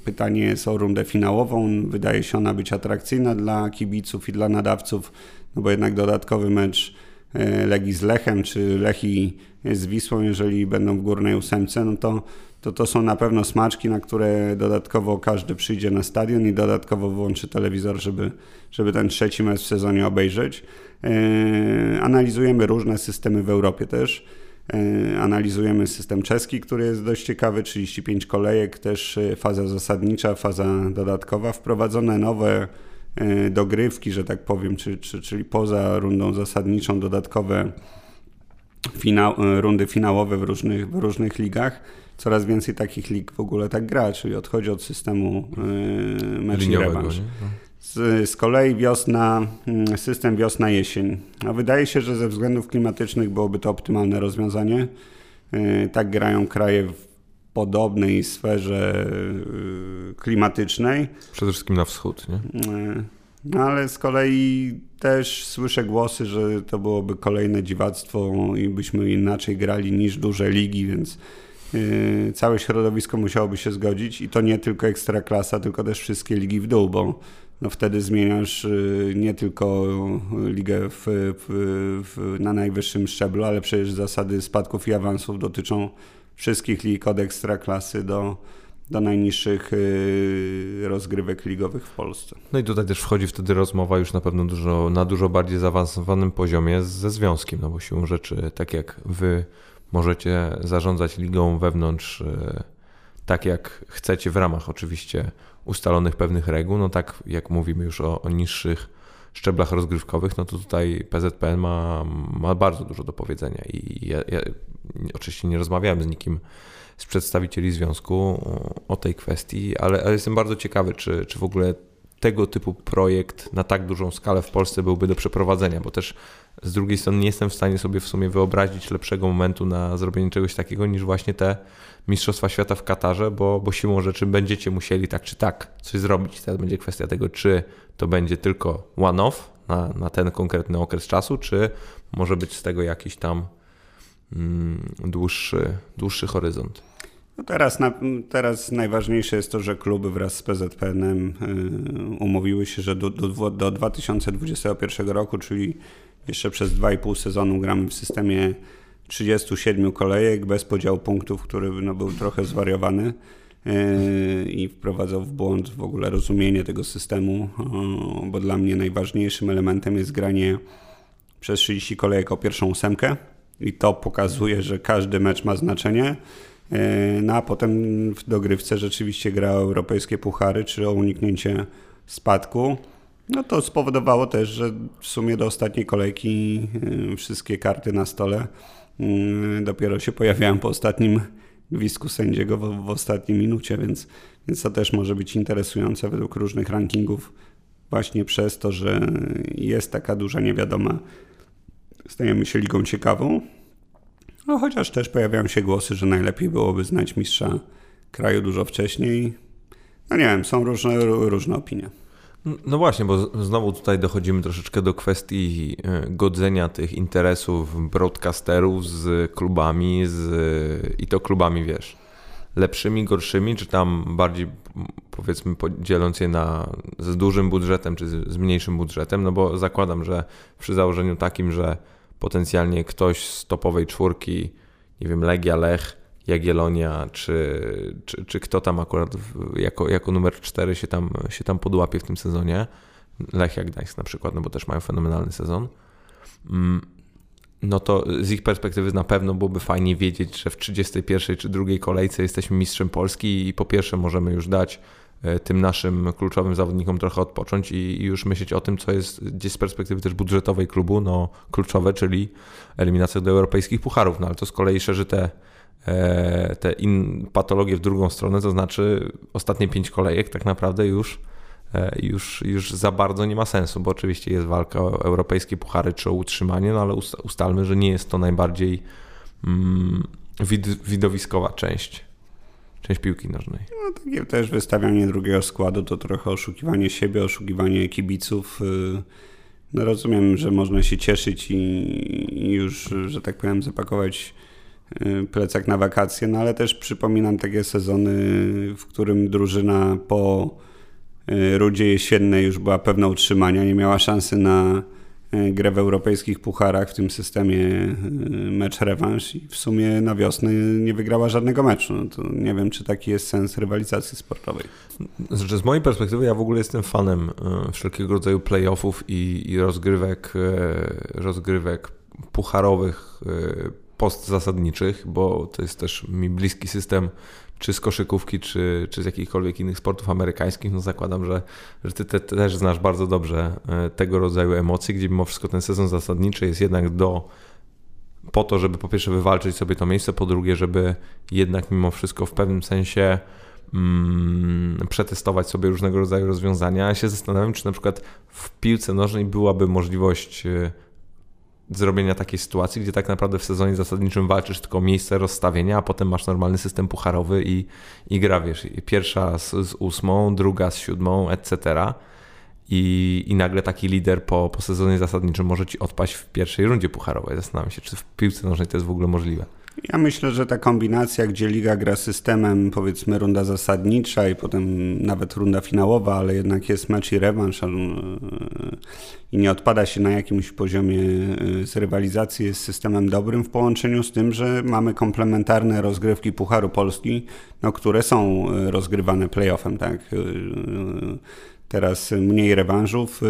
Pytanie jest o rundę finałową. Wydaje się ona być atrakcyjna dla kibiców i dla nadawców, no bo jednak dodatkowy mecz e, Legii z Lechem, czy Lechi z Wisłą, jeżeli będą w górnej ósemce, no to, to to są na pewno smaczki, na które dodatkowo każdy przyjdzie na stadion i dodatkowo włączy telewizor, żeby, żeby ten trzeci mecz w sezonie obejrzeć. E, analizujemy różne systemy w Europie też. E, analizujemy system czeski, który jest dość ciekawy, 35 kolejek, też e, faza zasadnicza, faza dodatkowa, wprowadzone nowe dogrywki, że tak powiem, czy, czy, czyli poza rundą zasadniczą dodatkowe finał, rundy finałowe w różnych, w różnych ligach. Coraz więcej takich lig w ogóle tak gra, czyli odchodzi od systemu yy, mecz i rewanż. Z, z, kolei wiosna, mm, system wiosna-jesień. A wydaje się, że ze względów klimatycznych byłoby to optymalne rozwiązanie. Yy, tak grają kraje w podobnej sferze yy, klimatycznej. Przede wszystkim na wschód, nie? Yy, no ale z kolei też słyszę głosy, że to byłoby kolejne dziwactwo i byśmy inaczej grali niż duże ligi, więc całe środowisko musiałoby się zgodzić i to nie tylko ekstraklasa, tylko też wszystkie ligi w dół, bo no wtedy zmieniasz yy, nie tylko ligę w, w, na najwyższym szczeblu, ale przecież zasady spadków i awansów dotyczą wszystkich lig od ekstraklasy do, do najniższych yy, rozgrywek ligowych w Polsce. No i tutaj też wchodzi wtedy rozmowa już na pewno dużo, na dużo bardziej zaawansowanym poziomie ze związkiem, no bo siłą rzeczy, tak jak wy Możecie zarządzać ligą wewnątrz e, tak, jak chcecie, w ramach oczywiście ustalonych pewnych reguł. No tak, jak mówimy już o, o niższych szczeblach rozgrywkowych, no to tutaj PZPN ma, ma bardzo dużo do powiedzenia i ja, ja oczywiście nie rozmawiałem z nikim z przedstawicieli związku o tej kwestii, ale, ale jestem bardzo ciekawy, czy, czy w ogóle tego typu projekt na tak dużą skalę w Polsce byłby do przeprowadzenia, bo też z drugiej strony nie jestem w stanie sobie w sumie wyobrazić lepszego momentu na zrobienie czegoś takiego niż właśnie te Mistrzostwa Świata w Katarze, bo, bo siłą rzeczy będziecie musieli tak czy tak coś zrobić. Teraz będzie kwestia tego, czy to będzie tylko one-off na, na ten konkretny okres czasu, czy może być z tego jakiś tam mm, dłuższy, dłuższy horyzont. No teraz, na, teraz najważniejsze jest to, że kluby wraz z PZPN-em y, umówiły się, że do, do, do 2021 roku, czyli jeszcze przez 2,5 sezonu gramy w systemie 37 kolejek bez podziału punktów, który no, był trochę zwariowany y, i wprowadzał w błąd w ogóle rozumienie tego systemu, bo dla mnie najważniejszym elementem jest granie przez 30 kolejek o pierwszą ósemkę i to pokazuje, że każdy mecz ma znaczenie no a potem w dogrywce rzeczywiście gra o europejskie puchary, czy o uniknięcie spadku. No to spowodowało też, że w sumie do ostatniej kolejki e, wszystkie karty na stole e, dopiero się pojawiają po ostatnim gwizdku sędziego w, w ostatniej minucie, więc, więc to też może być interesujące według różnych rankingów właśnie przez to, że jest taka duża niewiadoma. Stajemy się ligą ciekawą, no, chociaż też pojawiają się głosy, że najlepiej byłoby znać mistrza kraju dużo wcześniej. No nie wiem, są różne, różne opinie. No właśnie, bo znowu tutaj dochodzimy troszeczkę do kwestii e, godzenia tych interesów broadcasterów z klubami, z, i to klubami, wiesz, lepszymi, gorszymi, czy tam bardziej powiedzmy podzieląc je na z dużym budżetem, czy z mniejszym budżetem, no bo zakładam, że przy założeniu takim, że potencjalnie ktoś z topowej czwórki, nie wiem, Legia, Lech, Jagiellonia, czy, czy, czy kto tam akurat jako, jako numer 4 się tam, się tam podłapie w tym sezonie. Lech jak Gdańsk na przykład, no bo też mają fenomenalny sezon. Mm, no to z ich perspektywy na pewno byłoby fajnie wiedzieć, że w 31 czy drugiej kolejce jesteśmy mistrzem Polski i po pierwsze możemy już dać tym naszym kluczowym zawodnikom trochę odpocząć i już myśleć o tym, co jest gdzieś z perspektywy też budżetowej klubu, no kluczowe, czyli eliminacja do europejskich pucharów, no ale to z kolei szerzy te, e, te in, patologie w drugą stronę, to znaczy ostatnie pięć kolejek tak naprawdę już, e, już, już za bardzo nie ma sensu, bo oczywiście jest walka o europejskie puchary czy o utrzymanie, no ale ustalmy, że nie jest to najbardziej mm, wid, widowiskowa część część piłki nożnej. No, takie też wystawianie drugiego składu to trochę oszukiwanie siebie, oszukiwanie kibiców. Y, no rozumiem, że można się cieszyć i już, że tak powiem, zapakować y, plecak na wakacje, no ale też przypominam takie sezony, w którym drużyna po y, rudzie jesiennej już była pewna utrzymania, nie miała szansy na grę w europejskich pucharach w tym systemie e, mecz rewanż i w sumie na wiosnę nie wygrała żadnego meczu. No to nie wiem, czy taki jest sens rywalizacji sportowej. Znaczy, z mojej perspektywy ja w ogóle jestem fanem wszelkiego rodzaju playoffów i, i rozgrywek, rozgrywek pucharowych postzasadniczych, bo to jest też mi bliski system czy z koszykówki, czy, czy z jakichkolwiek innych sportów amerykańskich, no zakładam, że, że ty te, też znasz bardzo dobrze e, tego rodzaju emocje, gdzie mimo wszystko ten sezon zasadniczy jest jednak do po to, żeby po pierwsze wywalczyć sobie to miejsce, po drugie, żeby jednak mimo wszystko w pewnym sensie mm, przetestować sobie różnego rodzaju rozwiązania. Ja się zastanawiam, czy na przykład w piłce nożnej byłaby możliwość e, zrobienia takiej sytuacji, gdzie tak naprawdę w sezonie zasadniczym walczysz tylko o miejsce rozstawienia, a potem masz normalny system pucharowy i, i gra, wiesz, pierwsza z, z ósmą, druga z siódmą, etc. I, I nagle taki lider po, po sezonie zasadniczym może ci odpaść w pierwszej rundzie pucharowej. Zastanawiam się, czy w piłce nożnej to jest w ogóle możliwe. Ja myślę, że ta kombinacja, gdzie liga gra systemem, powiedzmy runda zasadnicza i potem nawet runda finałowa, ale jednak jest mecz i rewanż i nie odpada się na jakimś poziomie e, z rywalizacji, jest systemem dobrym w połączeniu z tym, że mamy komplementarne rozgrywki Pucharu Polski, no, które są e, rozgrywane playoffem. Tak? E, teraz mniej rewanżów,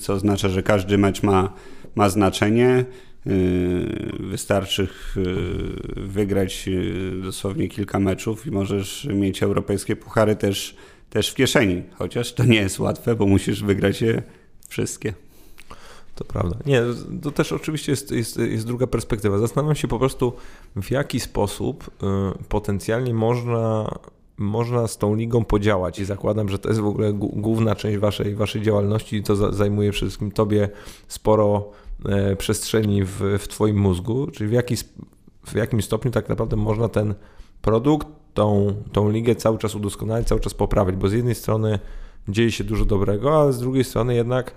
co oznacza, że każdy mecz ma, ma znaczenie. Yy, wystarczy yy, wygrać yy, dosłownie kilka meczów i możesz mieć europejskie puchary też, też w kieszeni. Chociaż to nie jest łatwe, bo musisz wygrać je wszystkie. To prawda. Nie, to też oczywiście jest, jest, jest druga perspektywa. Zastanawiam się po prostu, w jaki sposób potencjalnie można można z tą ligą podziałać i zakładam, że to jest w ogóle główna część waszej, waszej działalności i to zajmuje wszystkim tobie sporo przestrzeni w, w Twoim mózgu, czyli w, jaki, w jakim stopniu tak naprawdę można ten produkt, tą, tą ligę cały czas udoskonalić, cały czas poprawić, bo z jednej strony dzieje się dużo dobrego, a z drugiej strony jednak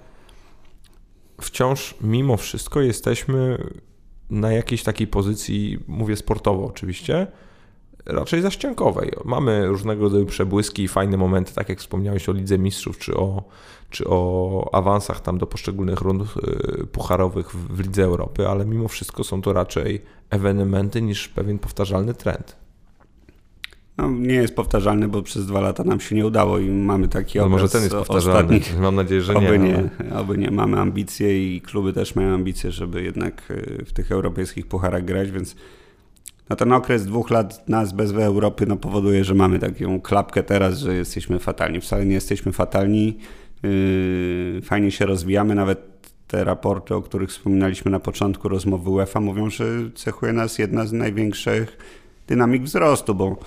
wciąż mimo wszystko jesteśmy na jakiejś takiej pozycji, mówię sportowo oczywiście, raczej zaściankowej. Mamy różnego rodzaju przebłyski i fajne momenty, tak jak wspomniałeś o Lidze Mistrzów, czy o, czy o awansach tam do poszczególnych rund y, pucharowych w Lidze Europy, ale mimo wszystko są to raczej ewenementy niż pewien powtarzalny trend. No, nie jest powtarzalny, bo przez dwa lata nam się nie udało i mamy taki no, Może ten jest powtarzalny. Ostatni. Mam nadzieję, że nie. Oby nie, oby nie. Mamy ambicje i kluby też mają ambicje, żeby jednak y, w tych europejskich pucharach grać, więc no ten okres dwóch lat nas bez Europy no, powoduje, że mamy taką klapkę teraz, że jesteśmy fatalni. Wcale nie jesteśmy fatalni. Yy, fajnie się rozwijamy, nawet te raporty, o których wspominaliśmy na początku rozmowy UEFA, mówią, że cechuje nas jedna z największych dynamik wzrostu, bo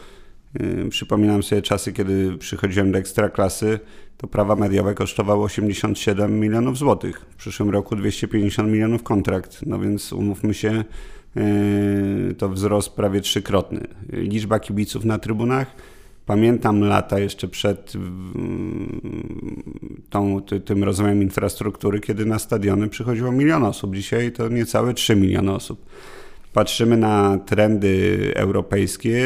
yy, przypominam sobie czasy, kiedy przychodziłem do ekstraklasy, to prawa mediowe kosztowały 87 milionów złotych. W przyszłym roku 250 milionów kontrakt. No więc umówmy się, to wzrost prawie trzykrotny. Liczba kibiców na trybunach Pamiętam lata jeszcze przed tą, tym rozwojem infrastruktury, kiedy na stadiony przychodziło milion osób. Dzisiaj to niecałe 3 miliony osób. Patrzymy na trendy europejskie,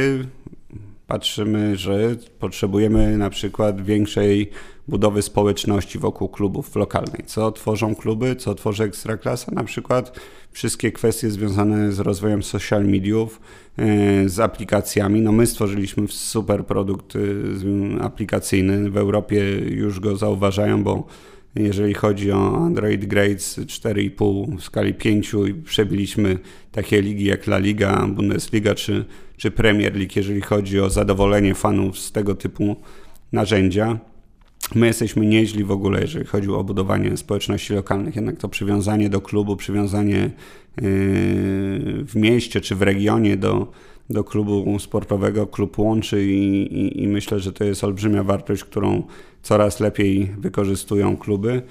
patrzymy, że potrzebujemy na przykład większej budowy społeczności wokół klubów lokalnej. Co tworzą kluby, co tworzy Ekstraklasa? Na przykład wszystkie kwestie związane z rozwojem social mediów, e, z aplikacjami. No my stworzyliśmy super produkt e, aplikacyjny. W Europie już go zauważają, bo jeżeli chodzi o Android Grades 4,5 w skali 5 i przebiliśmy takie ligi jak La Liga, Bundesliga czy, czy Premier League, jeżeli chodzi o zadowolenie fanów z tego typu narzędzia. My jesteśmy nieźli w ogóle, jeżeli chodzi o budowanie społeczności lokalnych, jednak to przywiązanie do klubu, przywiązanie yy, w mieście czy w regionie do, do klubu sportowego, klub łączy i, i, i myślę, że to jest olbrzymia wartość, którą coraz lepiej wykorzystują kluby.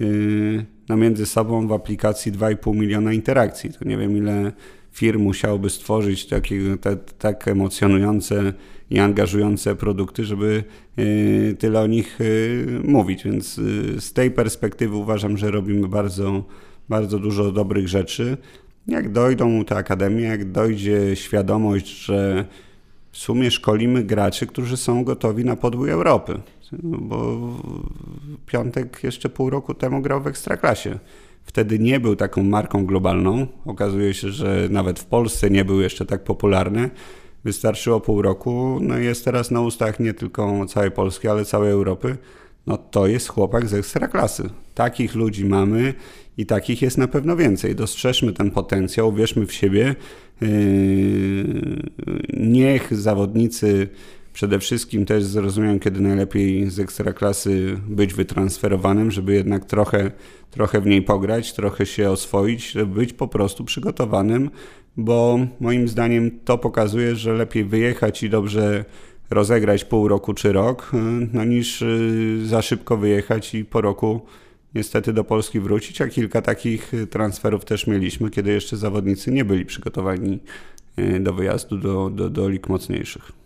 Yy, no między sobą w aplikacji 2,5 miliona interakcji. To nie wiem ile firm musiałoby stworzyć takie, te, tak emocjonujące i angażujące produkty, żeby y, tyle o nich y, mówić. Więc y, z tej perspektywy uważam, że robimy bardzo, bardzo dużo dobrych rzeczy. Jak dojdą te akademie, jak dojdzie świadomość, że w sumie szkolimy graczy, którzy są gotowi na podwój Europy. Bo piątek jeszcze pół roku temu grał w Ekstraklasie. wtedy nie był taką marką globalną. Okazuje się, że nawet w Polsce nie był jeszcze tak popularny. Wystarczyło pół roku, no jest teraz na ustach nie tylko całej Polski, ale całej Europy. No to jest chłopak z ekstraklasy. Takich ludzi mamy i takich jest na pewno więcej. Dostrzeżmy ten potencjał, wierzmy w siebie. Yy, niech zawodnicy przede wszystkim też zrozumieją, kiedy najlepiej z ekstraklasy być wytransferowanym, żeby jednak trochę, trochę w niej pograć, trochę się oswoić, żeby być po prostu przygotowanym, bo moim zdaniem to pokazuje, że lepiej wyjechać i dobrze rozegrać pół roku czy rok, no niż y, za szybko wyjechać i po roku niestety do Polski wrócić, a kilka takich transferów też mieliśmy, kiedy jeszcze zawodnicy nie byli przygotowani y, do wyjazdu do, do, do lig mocniejszych.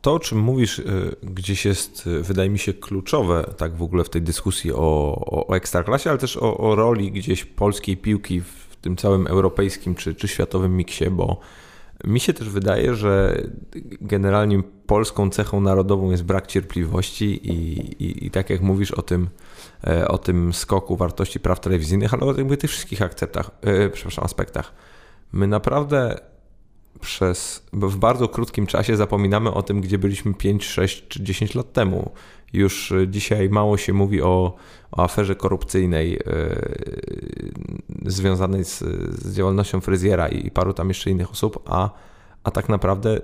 To, o czym mówisz, y, gdzieś jest, wydaje mi się, kluczowe tak w ogóle w tej dyskusji o, o, o ekstraklasie, ale też o, o roli gdzieś polskiej piłki w tym całym europejskim czy, czy światowym miksie, bo mi się też wydaje, że generalnie polską cechą narodową jest brak cierpliwości i, i, i tak jak mówisz o tym, e, o tym skoku wartości praw telewizyjnych, ale o tych wszystkich akceptach, e, przepraszam, aspektach. My naprawdę przez, w bardzo krótkim czasie zapominamy o tym, gdzie byliśmy 5, 6 czy 10 lat temu. Już dzisiaj mało się mówi o, o aferze korupcyjnej yy, związanej z, z, działalnością fryzjera i, i paru tam jeszcze innych osób, a, a tak naprawdę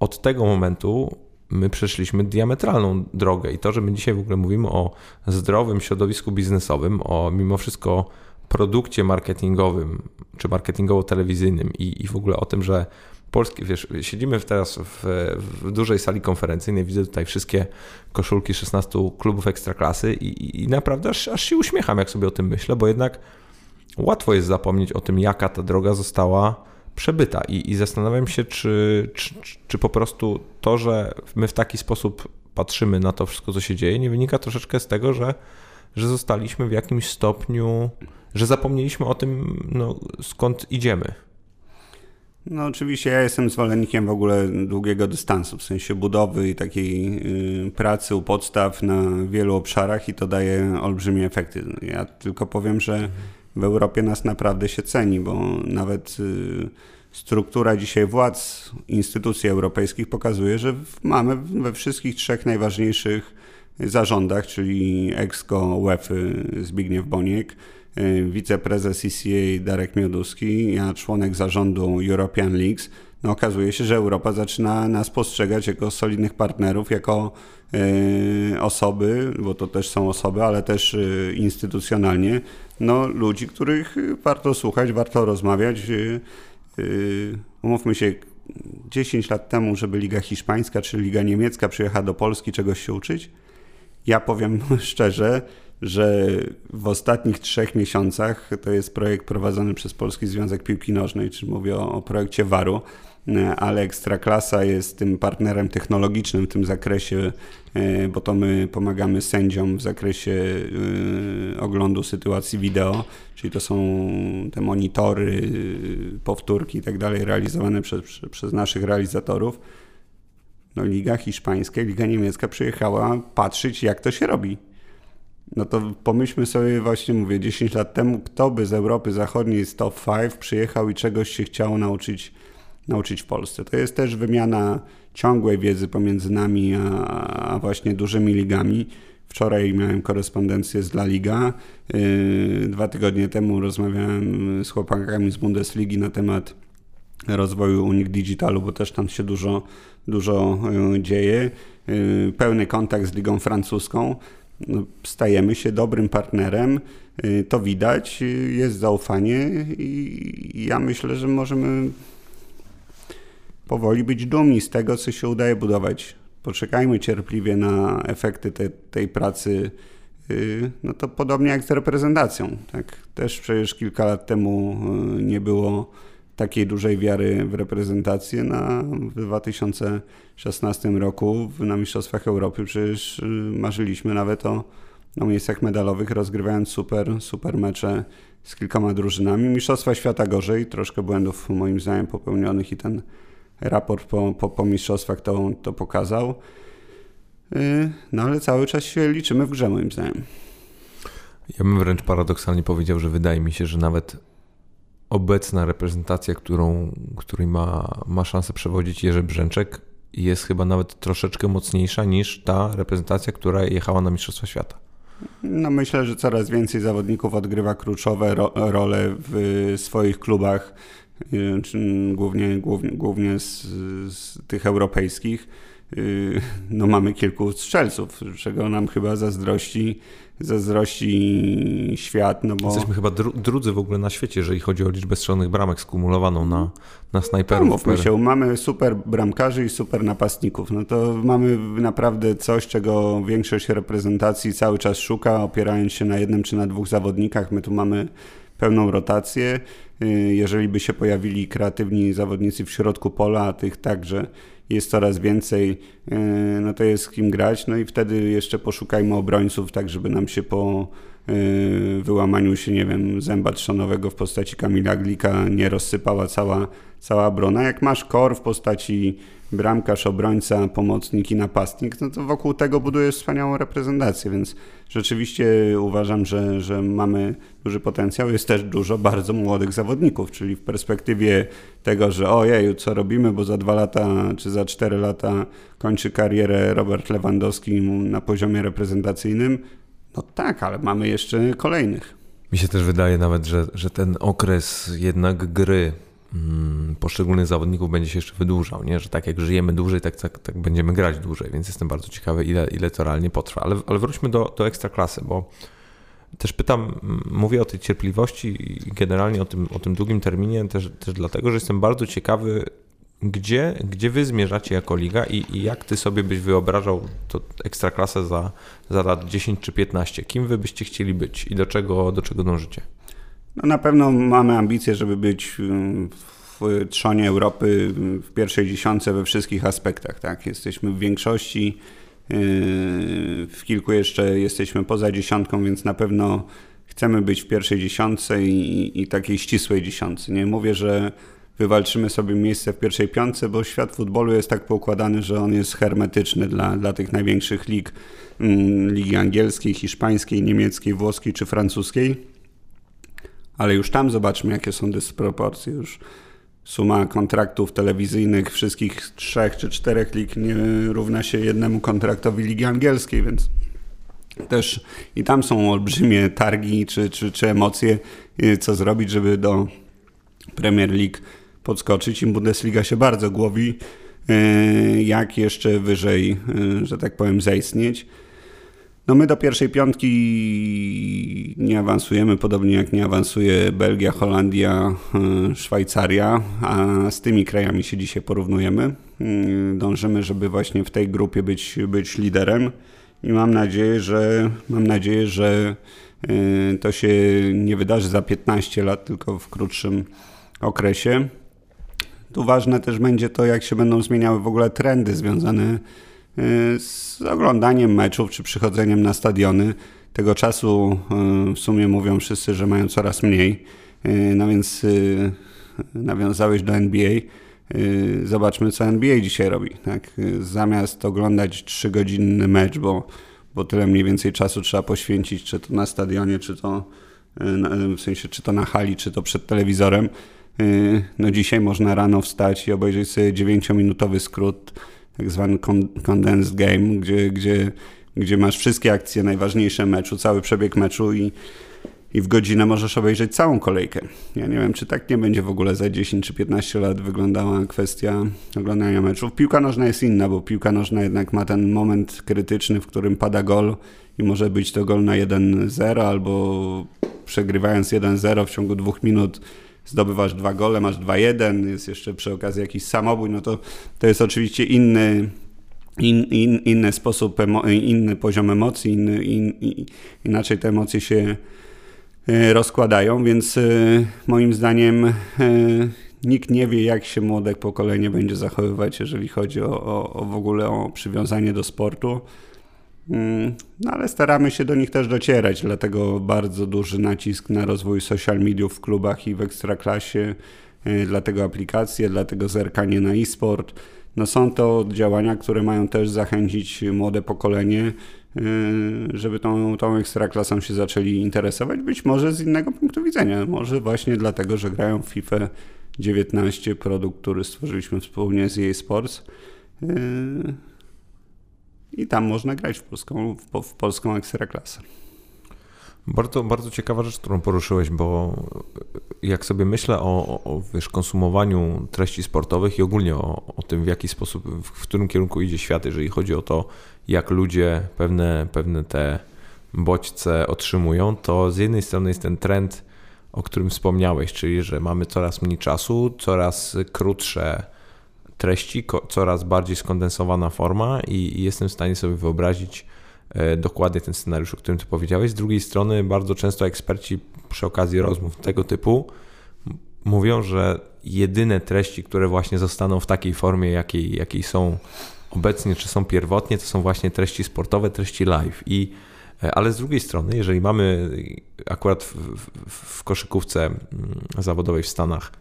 od tego momentu my przeszliśmy diametralną drogę i to, że my dzisiaj w ogóle mówimy o zdrowym środowisku biznesowym, o mimo wszystko produkcie marketingowym czy marketingowo-telewizyjnym i, i w ogóle o tym, że polski, wiesz, siedzimy teraz w, w, dużej sali konferencyjnej, widzę tutaj wszystkie koszulki 16 klubów ekstraklasy i, i naprawdę aż, aż się uśmiecham, jak sobie o tym myślę, bo jednak łatwo jest zapomnieć o tym, jaka ta droga została przebyta. I, i zastanawiam się, czy, czy, czy po prostu to, że my w taki sposób patrzymy na to wszystko, co się dzieje, nie wynika troszeczkę z tego, że, że zostaliśmy w jakimś stopniu, że zapomnieliśmy o tym, no, skąd idziemy. No oczywiście ja jestem zwolennikiem w ogóle długiego dystansu, w sensie budowy i takiej y, pracy u podstaw na wielu obszarach i to daje olbrzymie efekty. Ja tylko powiem, że w Europie nas naprawdę się ceni, bo nawet y, struktura dzisiaj władz instytucji europejskich pokazuje, że mamy we wszystkich trzech najważniejszych zarządach, czyli EXCO, UEFA Zbigniew Boniek, Y, wiceprezes ECA Darek Mioduski, ja członek zarządu European Leagues, no okazuje się, że Europa zaczyna nas postrzegać jako solidnych partnerów, jako y, osoby, bo to też są osoby, ale też y, instytucjonalnie, no ludzi, których warto słuchać, warto rozmawiać. Umówmy się, 10 lat temu, żeby Liga Hiszpańska czy Liga Niemiecka przyjechała do Polski czegoś się uczyć, ja powiem [laughs] szczerze, że w ostatnich trzech miesiącach to jest projekt prowadzony przez Polski Związek Piłki Nożnej, czyli mówię o, o projekcie WARU, ale Ekstraklasa jest tym partnerem technologicznym w tym zakresie, e, bo to my pomagamy sędziom w zakresie e, oglądu sytuacji wideo, czyli to są te monitory, powtórki i tak dalej realizowane przez, przez naszych realizatorów. No, Liga Hiszpańska, Liga Niemiecka przyjechała patrzeć, jak to się robi. No to pomyślmy sobie właśnie, mówię, 10 lat temu, kto by z Europy Zachodniej z top 5 przyjechał i czegoś się chciało nauczyć, nauczyć w Polsce. To jest też wymiana ciągłej wiedzy pomiędzy nami a, a właśnie dużymi ligami. Wczoraj miałem korespondencję z La Liga. Yy, dwa tygodnie temu rozmawiałem z chłopakami z Bundesligi na temat rozwoju Unik Digitalu, bo też tam się dużo, dużo yy, dzieje. Yy, pełny kontakt z Ligą Francuską. No, stajemy się dobrym partnerem, y, to widać, y, jest zaufanie i ja myślę, że możemy powoli być dumni z tego, co się udaje budować. Poczekajmy cierpliwie na efekty te, tej pracy. Y, no to podobnie jak z reprezentacją. Tak? Też przecież kilka lat temu nie było takiej dużej wiary w reprezentację na, w 2016 roku na Mistrzostwach Europy przecież y, marzyliśmy nawet o, o miejscach medalowych, rozgrywając super, super mecze z kilkoma drużynami. Mistrzostwa Świata gorzej, troszkę błędów moim zdaniem popełnionych i ten raport po, po, po mistrzostwach to, to pokazał. Y, no ale cały czas się liczymy w grze moim zdaniem. Ja bym wręcz paradoksalnie powiedział, że wydaje mi się, że nawet obecna reprezentacja, którą, której ma, ma szansę przewodzić Jerzy Brzęczek, jest chyba nawet troszeczkę mocniejsza niż ta reprezentacja, która jechała na Mistrzostwa Świata. No myślę, że coraz więcej zawodników odgrywa kluczowe ro role w swoich klubach, y, głównie, głównie, głównie z, z tych europejskich. Y, no mamy kilku strzelców, czego nam chyba zazdrości zazdrości świat. No bo... Jesteśmy chyba dru drudzy w ogóle na świecie, jeżeli chodzi o liczbę strzelonych bramek skumulowaną na, na snajperów. No, mówmy się, mamy super bramkarzy i super napastników. No to mamy naprawdę coś, czego większość reprezentacji cały czas szuka, opierając się na jednym czy na dwóch zawodnikach. My tu mamy pełną rotację. Y, jeżeli by się pojawili kreatywni zawodnicy w środku pola, tych także jest coraz więcej, e, no to jest z kim grać. No i wtedy jeszcze poszukajmy obrońców, tak żeby nam się po wyłamaniu się, nie wiem, zęba trzonowego w postaci Kamila Glika nie rozsypała cała, cała brona. Jak masz kor w postaci bramkarz, obrońca, pomocnik i napastnik, no to wokół tego budujesz wspaniałą reprezentację, więc rzeczywiście uważam, że, że mamy duży potencjał. Jest też dużo bardzo młodych zawodników, czyli w perspektywie tego, że ojeju, co robimy, bo za dwa lata czy za cztery lata kończy karierę Robert Lewandowski na poziomie reprezentacyjnym, no tak, ale mamy jeszcze kolejnych. Mi się też wydaje nawet, że, że ten okres jednak gry Mm, poszczególnych zawodników będzie się jeszcze wydłużał, nie? że tak jak żyjemy dłużej, tak, tak, tak będziemy grać dłużej, więc jestem bardzo ciekawy, ile, ile to realnie potrwa. Ale, ale wróćmy do, do ekstraklasy, bo też pytam, mówię o tej cierpliwości i generalnie o tym, o tym długim terminie też, też dlatego, że jestem bardzo ciekawy, gdzie, gdzie wy zmierzacie jako liga i, i jak ty sobie byś wyobrażał to ekstraklasę za, za lat 10 czy 15? Kim wy byście chcieli być i do czego, do czego dążycie? No na pewno mamy ambicje, żeby być w trzonie Europy w pierwszej dziesiątce we wszystkich aspektach. Tak? Jesteśmy w większości, yy, w kilku jeszcze jesteśmy poza dziesiątką, więc na pewno chcemy być w pierwszej dziesiątce i, i takiej ścisłej dziesiątce. Nie mówię, że wywalczymy sobie miejsce w pierwszej piątce, bo świat futbolu jest tak poukładany, że on jest hermetyczny dla, dla tych największych lig, mm, ligi angielskiej, hiszpańskiej, niemieckiej, włoskiej czy francuskiej ale już tam zobaczmy, jakie są dysproporcje. Już suma kontraktów telewizyjnych wszystkich trzech czy czterech lig nie równa się jednemu kontraktowi Ligi Angielskiej, więc też i tam są olbrzymie targi czy, czy, czy emocje, y, co zrobić, żeby do Premier League podskoczyć. Im Bundesliga się bardzo głowi, y, jak jeszcze wyżej, y, że tak powiem, zaistnieć. No my do pierwszej piątki nie awansujemy, podobnie jak nie awansuje Belgia, Holandia, e, Szwajcaria, a z tymi krajami się dzisiaj porównujemy. Dążymy, żeby właśnie w tej grupie być, być liderem i mam nadzieję, że mam nadzieję, że e, to się nie wydarzy za 15 lat, tylko w krótszym okresie. Tu ważne też będzie to, jak się będą zmieniały w ogóle trendy związane Y, z oglądaniem meczów czy przychodzeniem na stadiony. Tego czasu y, w sumie mówią wszyscy, że mają coraz mniej. Y, no więc nawiązałeś do NBA. Zobaczmy, co NBA dzisiaj robi. Tak? Zamiast oglądać 3-godzinny mecz, bo, bo tyle mniej więcej czasu trzeba poświęcić, czy to na stadionie, czy to w sensie, czy to na hali, czy to przed telewizorem. No dzisiaj można rano wstać i obejrzeć sobie 9-minutowy skrót tak zwany condensed game, gdzie, gdzie, gdzie masz wszystkie akcje najważniejsze meczu, cały przebieg meczu i, i w godzinę możesz obejrzeć całą kolejkę. Ja nie wiem, czy tak nie będzie w ogóle za 10 czy 15 lat wyglądała kwestia oglądania meczów. Piłka nożna jest inna, bo piłka nożna jednak ma ten moment krytyczny, w którym pada gol i może być to gol na 1-0 albo przegrywając 1-0 w ciągu dwóch minut zdobywasz dwa gole, masz 2-1, jest jeszcze przy okazji jakiś samobój, no to to jest oczywiście inny, in, in, inny sposób, inny poziom emocji, inny, in, inaczej te emocje się e, rozkładają, więc e, moim zdaniem e, nikt nie wie, jak się młode pokolenie będzie zachowywać, jeżeli chodzi o, o, o w ogóle o przywiązanie do sportu. Mm, no ale staramy się do nich też docierać, dlatego bardzo duży nacisk na rozwój social mediów w klubach i w ekstraklasie, e, dlatego aplikacje, dlatego zerkanie na e-sport, no są to działania, które mają też zachęcić młode pokolenie, y, żeby tą, tą ekstraklasą się zaczęli interesować, być może z innego punktu widzenia, może właśnie dlatego, że grają w FIFA 19, produkt, który stworzyliśmy wspólnie z EA Sports. I tam można grać w polską, w, w polską ekstraklasę. Bardzo, bardzo ciekawa rzecz, którą poruszyłeś, bo jak sobie myślę o, o wiesz, konsumowaniu treści sportowych i ogólnie o, o tym, w jaki sposób, w, w którym kierunku idzie świat, jeżeli chodzi o to, jak ludzie pewne, pewne te bodźce otrzymują, to z jednej strony jest ten trend, o którym wspomniałeś, czyli że mamy coraz mniej czasu, coraz krótsze treści, coraz bardziej skondensowana forma i, jestem w stanie sobie wyobrazić, E, dokładnie ten scenariusz, o którym ty powiedziałeś. Z drugiej strony bardzo często eksperci przy okazji rozmów tego typu mówią, że jedyne treści, które właśnie zostaną w takiej formie, jakiej, jakiej są obecnie, czy są pierwotnie, to są właśnie treści sportowe, treści live. I, e, ale z drugiej strony, jeżeli mamy akurat w, w, w koszykówce mm, zawodowej w Stanach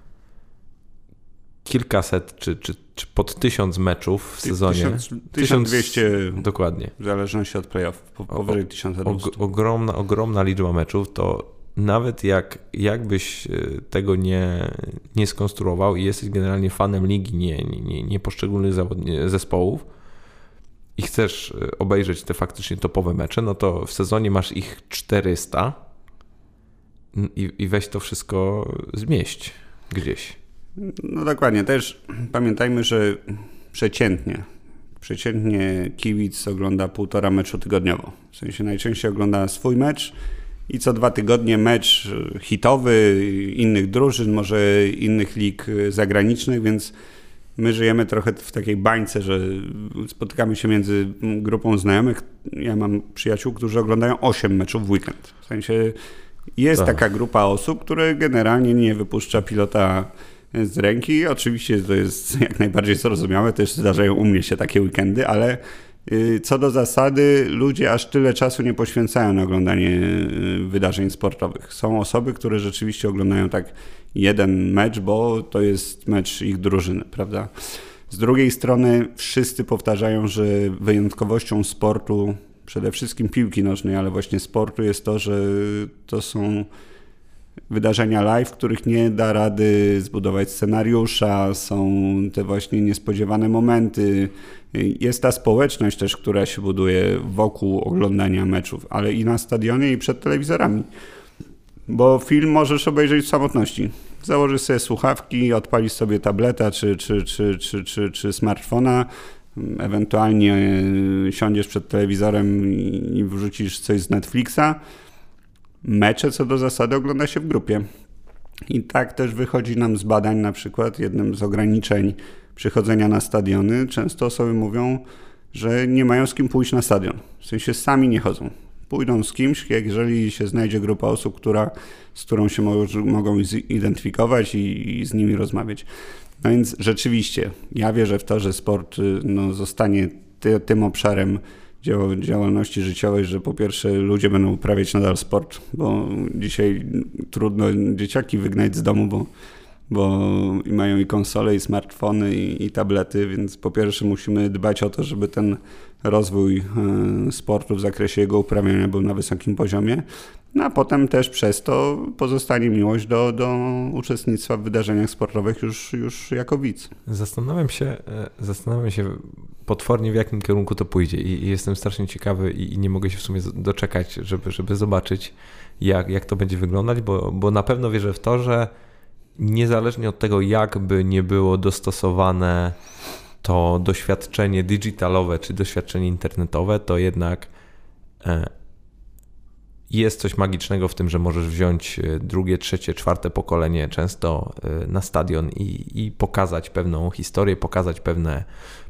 kilkaset czy, czy, czy pod tysiąc meczów w sezonie. Tysiąc, 1200 dokładnie. W zależności od playoff, powyżej 1200. ogromna, ogromna liczba meczów, to nawet jak jakbyś e, tego nie, nie skonstruował i jesteś generalnie fanem ligi, nie, nie, nie poszczególnych zespołów i chcesz e, obejrzeć te faktycznie topowe mecze, no to w sezonie masz ich 400 i, i weź to wszystko zmieść gdzieś. No dokładnie, też pamiętajmy, że przeciętnie, przeciętnie kibic ogląda półtora meczu tygodniowo. W sensie najczęściej ogląda swój mecz i co dwa tygodnie mecz hitowy innych drużyn, może innych lig zagranicznych, więc my żyjemy trochę w takiej bańce, że spotykamy się między grupą znajomych. Ja mam przyjaciół, którzy oglądają 8 meczów w weekend. W sensie jest tak. taka grupa osób, które generalnie nie wypuszcza pilota z ręki. Oczywiście to jest jak najbardziej zrozumiałe, też zdarzają u mnie się takie weekendy, ale y, co do zasady, ludzie aż tyle czasu nie poświęcają na oglądanie y, wydarzeń sportowych. Są osoby, które rzeczywiście oglądają tak jeden mecz, bo to jest mecz ich drużyny, prawda? Z drugiej strony wszyscy powtarzają, że wyjątkowością sportu, przede wszystkim piłki nożnej, ale właśnie sportu jest to, że to są wydarzenia live, których nie da rady zbudować scenariusza, są te właśnie niespodziewane momenty. Jest ta społeczność też, która się buduje wokół oglądania meczów, ale i na stadionie, i przed telewizorami. Bo film możesz obejrzeć w samotności. Założysz sobie słuchawki, odpalisz sobie tableta czy, czy, czy, czy, czy, czy smartfona, ewentualnie siądziesz przed telewizorem i wrzucisz coś z Netflixa mecze co do zasady ogląda się w grupie. I tak też wychodzi nam z badań, na przykład jednym z ograniczeń przychodzenia na stadiony. Często osoby mówią, że nie mają z kim pójść na stadion. W sensie sami nie chodzą. Pójdą z kimś, jeżeli się znajdzie grupa osób, która, z którą się mogą zidentyfikować i, i z nimi rozmawiać. No więc rzeczywiście, ja wierzę w to, że sport y, no, zostanie ty, tym obszarem działalności życiowej, że po pierwsze ludzie będą uprawiać nadal sport, bo dzisiaj trudno dzieciaki wygnać z domu, bo, bo mają i konsole, i smartfony, i, i tablety, więc po pierwsze musimy dbać o to, żeby ten rozwój e, sportu w zakresie jego uprawiania był na wysokim poziomie, no a potem też przez to pozostanie miłość do, do uczestnictwa w wydarzeniach sportowych już, już jako widz. Zastanawiam się, e, zastanawiam się potwornie w jakim kierunku to pójdzie i, jestem strasznie ciekawy i, i, nie mogę się w sumie doczekać, żeby, żeby zobaczyć jak, jak to będzie wyglądać, bo, bo na pewno wierzę w to, że niezależnie od tego jak by nie było dostosowane to doświadczenie digitalowe czy doświadczenie internetowe, to jednak e, jest coś magicznego w tym, że możesz wziąć e, drugie, trzecie, czwarte pokolenie często e, na stadion i, i pokazać pewną historię, pokazać pewne,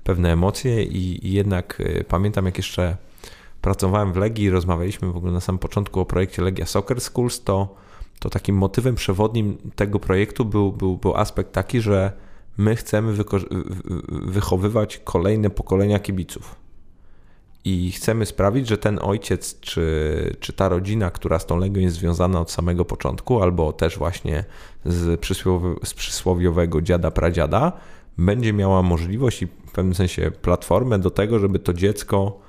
pewne emocje i, i jednak pamiętam jak jeszcze pracowałem w Legii rozmawialiśmy w ogóle na samym początku o projekcie Legia Soccer Schools, to, to takim motywem przewodnim tego projektu był, był, był aspekt taki, że my chcemy wychowywać kolejne pokolenia kibiców. I chcemy sprawić, że ten ojciec czy, czy ta rodzina, która z tą Legią jest związana od samego początku, albo też właśnie z, przysłowi z przysłowiowego dziada pradziada, będzie miała możliwość i w pewnym sensie platformę do tego, żeby to dziecko,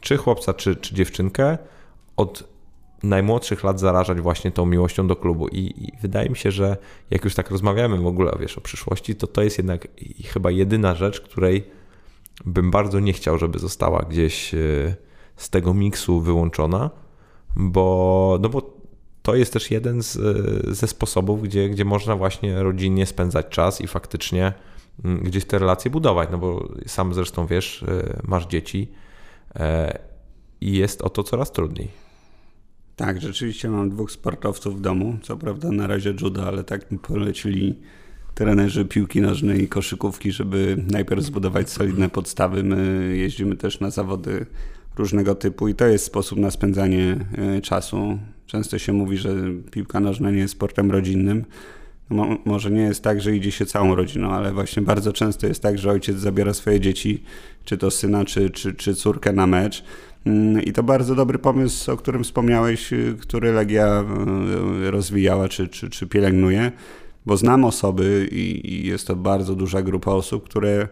czy chłopca, czy, czy dziewczynkę, od najmłodszych lat zarażać właśnie tą miłością do klubu. I, I, wydaje mi się, że jak już tak rozmawiamy w ogóle wiesz, o przyszłości, to to jest jednak chyba jedyna rzecz, której bym bardzo nie chciał, żeby została gdzieś e, z tego miksu wyłączona, bo, no bo to jest też jeden z, e, ze sposobów, gdzie, gdzie można właśnie rodzinnie spędzać czas i faktycznie mm, gdzieś te relacje budować, no bo sam zresztą wiesz, e, masz dzieci i jest o to coraz trudniej. Tak, rzeczywiście mam dwóch sportowców w domu. Co prawda na razie judo, ale tak mi polecili trenerzy piłki nożnej i koszykówki, żeby najpierw zbudować solidne podstawy. My jeździmy też na zawody różnego typu i to jest sposób na spędzanie e, czasu. Często się mówi, że piłka nożna nie jest sportem rodzinnym. No, może nie jest tak, że idzie się całą rodziną, ale właśnie bardzo często jest tak, że ojciec zabiera swoje dzieci, czy to syna, czy, czy, czy córkę na mecz I to bardzo dobry pomysł, o którym wspomniałeś, y, który Legia y, rozwijała czy, czy, czy pielęgnuje, bo znam osoby i jest to bardzo duża grupa osób, które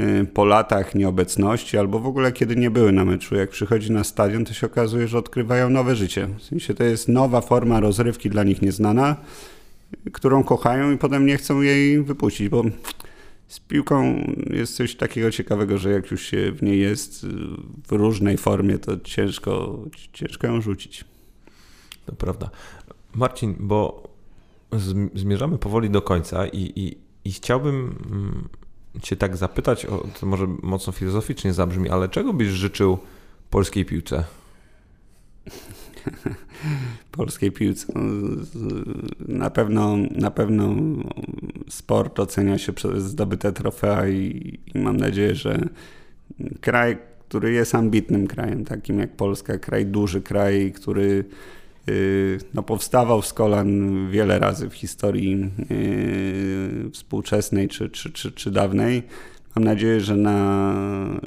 y, po latach nieobecności albo w ogóle kiedy nie były na meczu, jak przychodzi na stadion, to się okazuje, że odkrywają nowe życie. W sensie to jest nowa forma rozrywki dla nich nieznana, którą kochają i potem nie chcą jej wypuścić, bo z piłką jest coś takiego ciekawego, że jak już się w niej jest w różnej formie, to ciężko, ciężko ją rzucić. To prawda. Marcin, bo zmierzamy powoli do końca i, i, i chciałbym mm, Cię tak zapytać, o, to może mocno filozoficznie zabrzmi, ale czego byś życzył polskiej piłce? [laughs] polskiej piłce. No, na pewno, na pewno sport ocenia się przez zdobyte trofea i, i mam nadzieję, że kraj, który jest ambitnym krajem, takim jak Polska, kraj duży, kraj, który y, no, powstawał z kolan wiele razy w historii yy, współczesnej czy, czy, czy, czy dawnej. Mam nadzieję, że na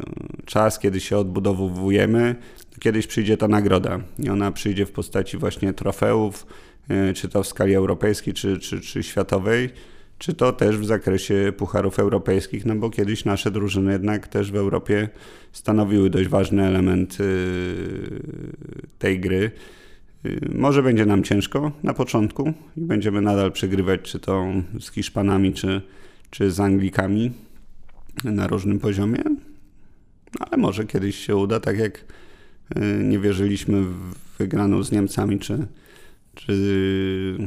czas, kiedy się odbudowujemy, kiedyś przyjdzie ta nagroda i ona przyjdzie w postaci właśnie trofeów, e, czy to w skali europejskiej, czy, czy, czy światowej, czy to też w zakresie pucharów europejskich, no bo kiedyś nasze drużyny jednak też w Europie stanowiły dość ważny element e, tej gry. E, może będzie nam ciężko na początku i będziemy nadal przegrywać, czy to z Hiszpanami, czy, czy z Anglikami na różnym poziomie, ale może kiedyś się uda, tak jak nie wierzyliśmy w wygraną z Niemcami czy, czy,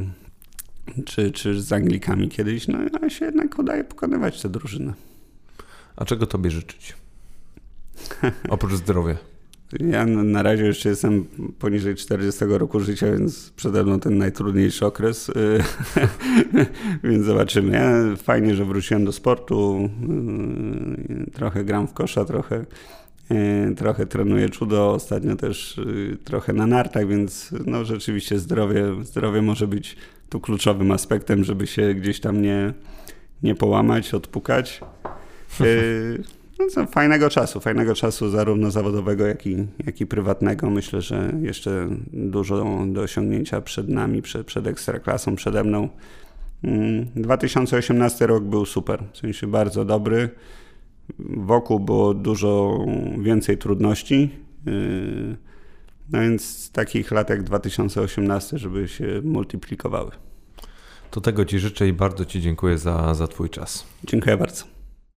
czy, czy z Anglikami kiedyś, no ale się jednak udaje pokonywać tę drużynę. A czego tobie życzyć? Oprócz zdrowia. Ja na razie jeszcze jestem poniżej 40 roku życia, więc przede mną ten najtrudniejszy okres, y, [laughs] więc zobaczymy. Ja fajnie, że wróciłem do sportu, y, trochę gram w kosza, trochę trochę trenuję judo, ostatnio też y, trochę na nartach, więc no rzeczywiście zdrowie, zdrowie może być tu kluczowym aspektem, żeby się gdzieś tam nie, nie połamać, odpukać. E, [laughs] no co, fajnego czasu, fajnego czasu zarówno zawodowego, jak i, jak i prywatnego. Myślę, że jeszcze dużo do osiągnięcia przed nami, przed, przed Ekstraklasą, przede mną. 2018 mm, rok był super, w sensie bardzo dobry. Wokół było dużo więcej trudności. Yy, no więc takich lat jak 2018, żeby się multiplikowały. To tego Ci życzę i bardzo Ci dziękuję za, za Twój czas. Dziękuję bardzo.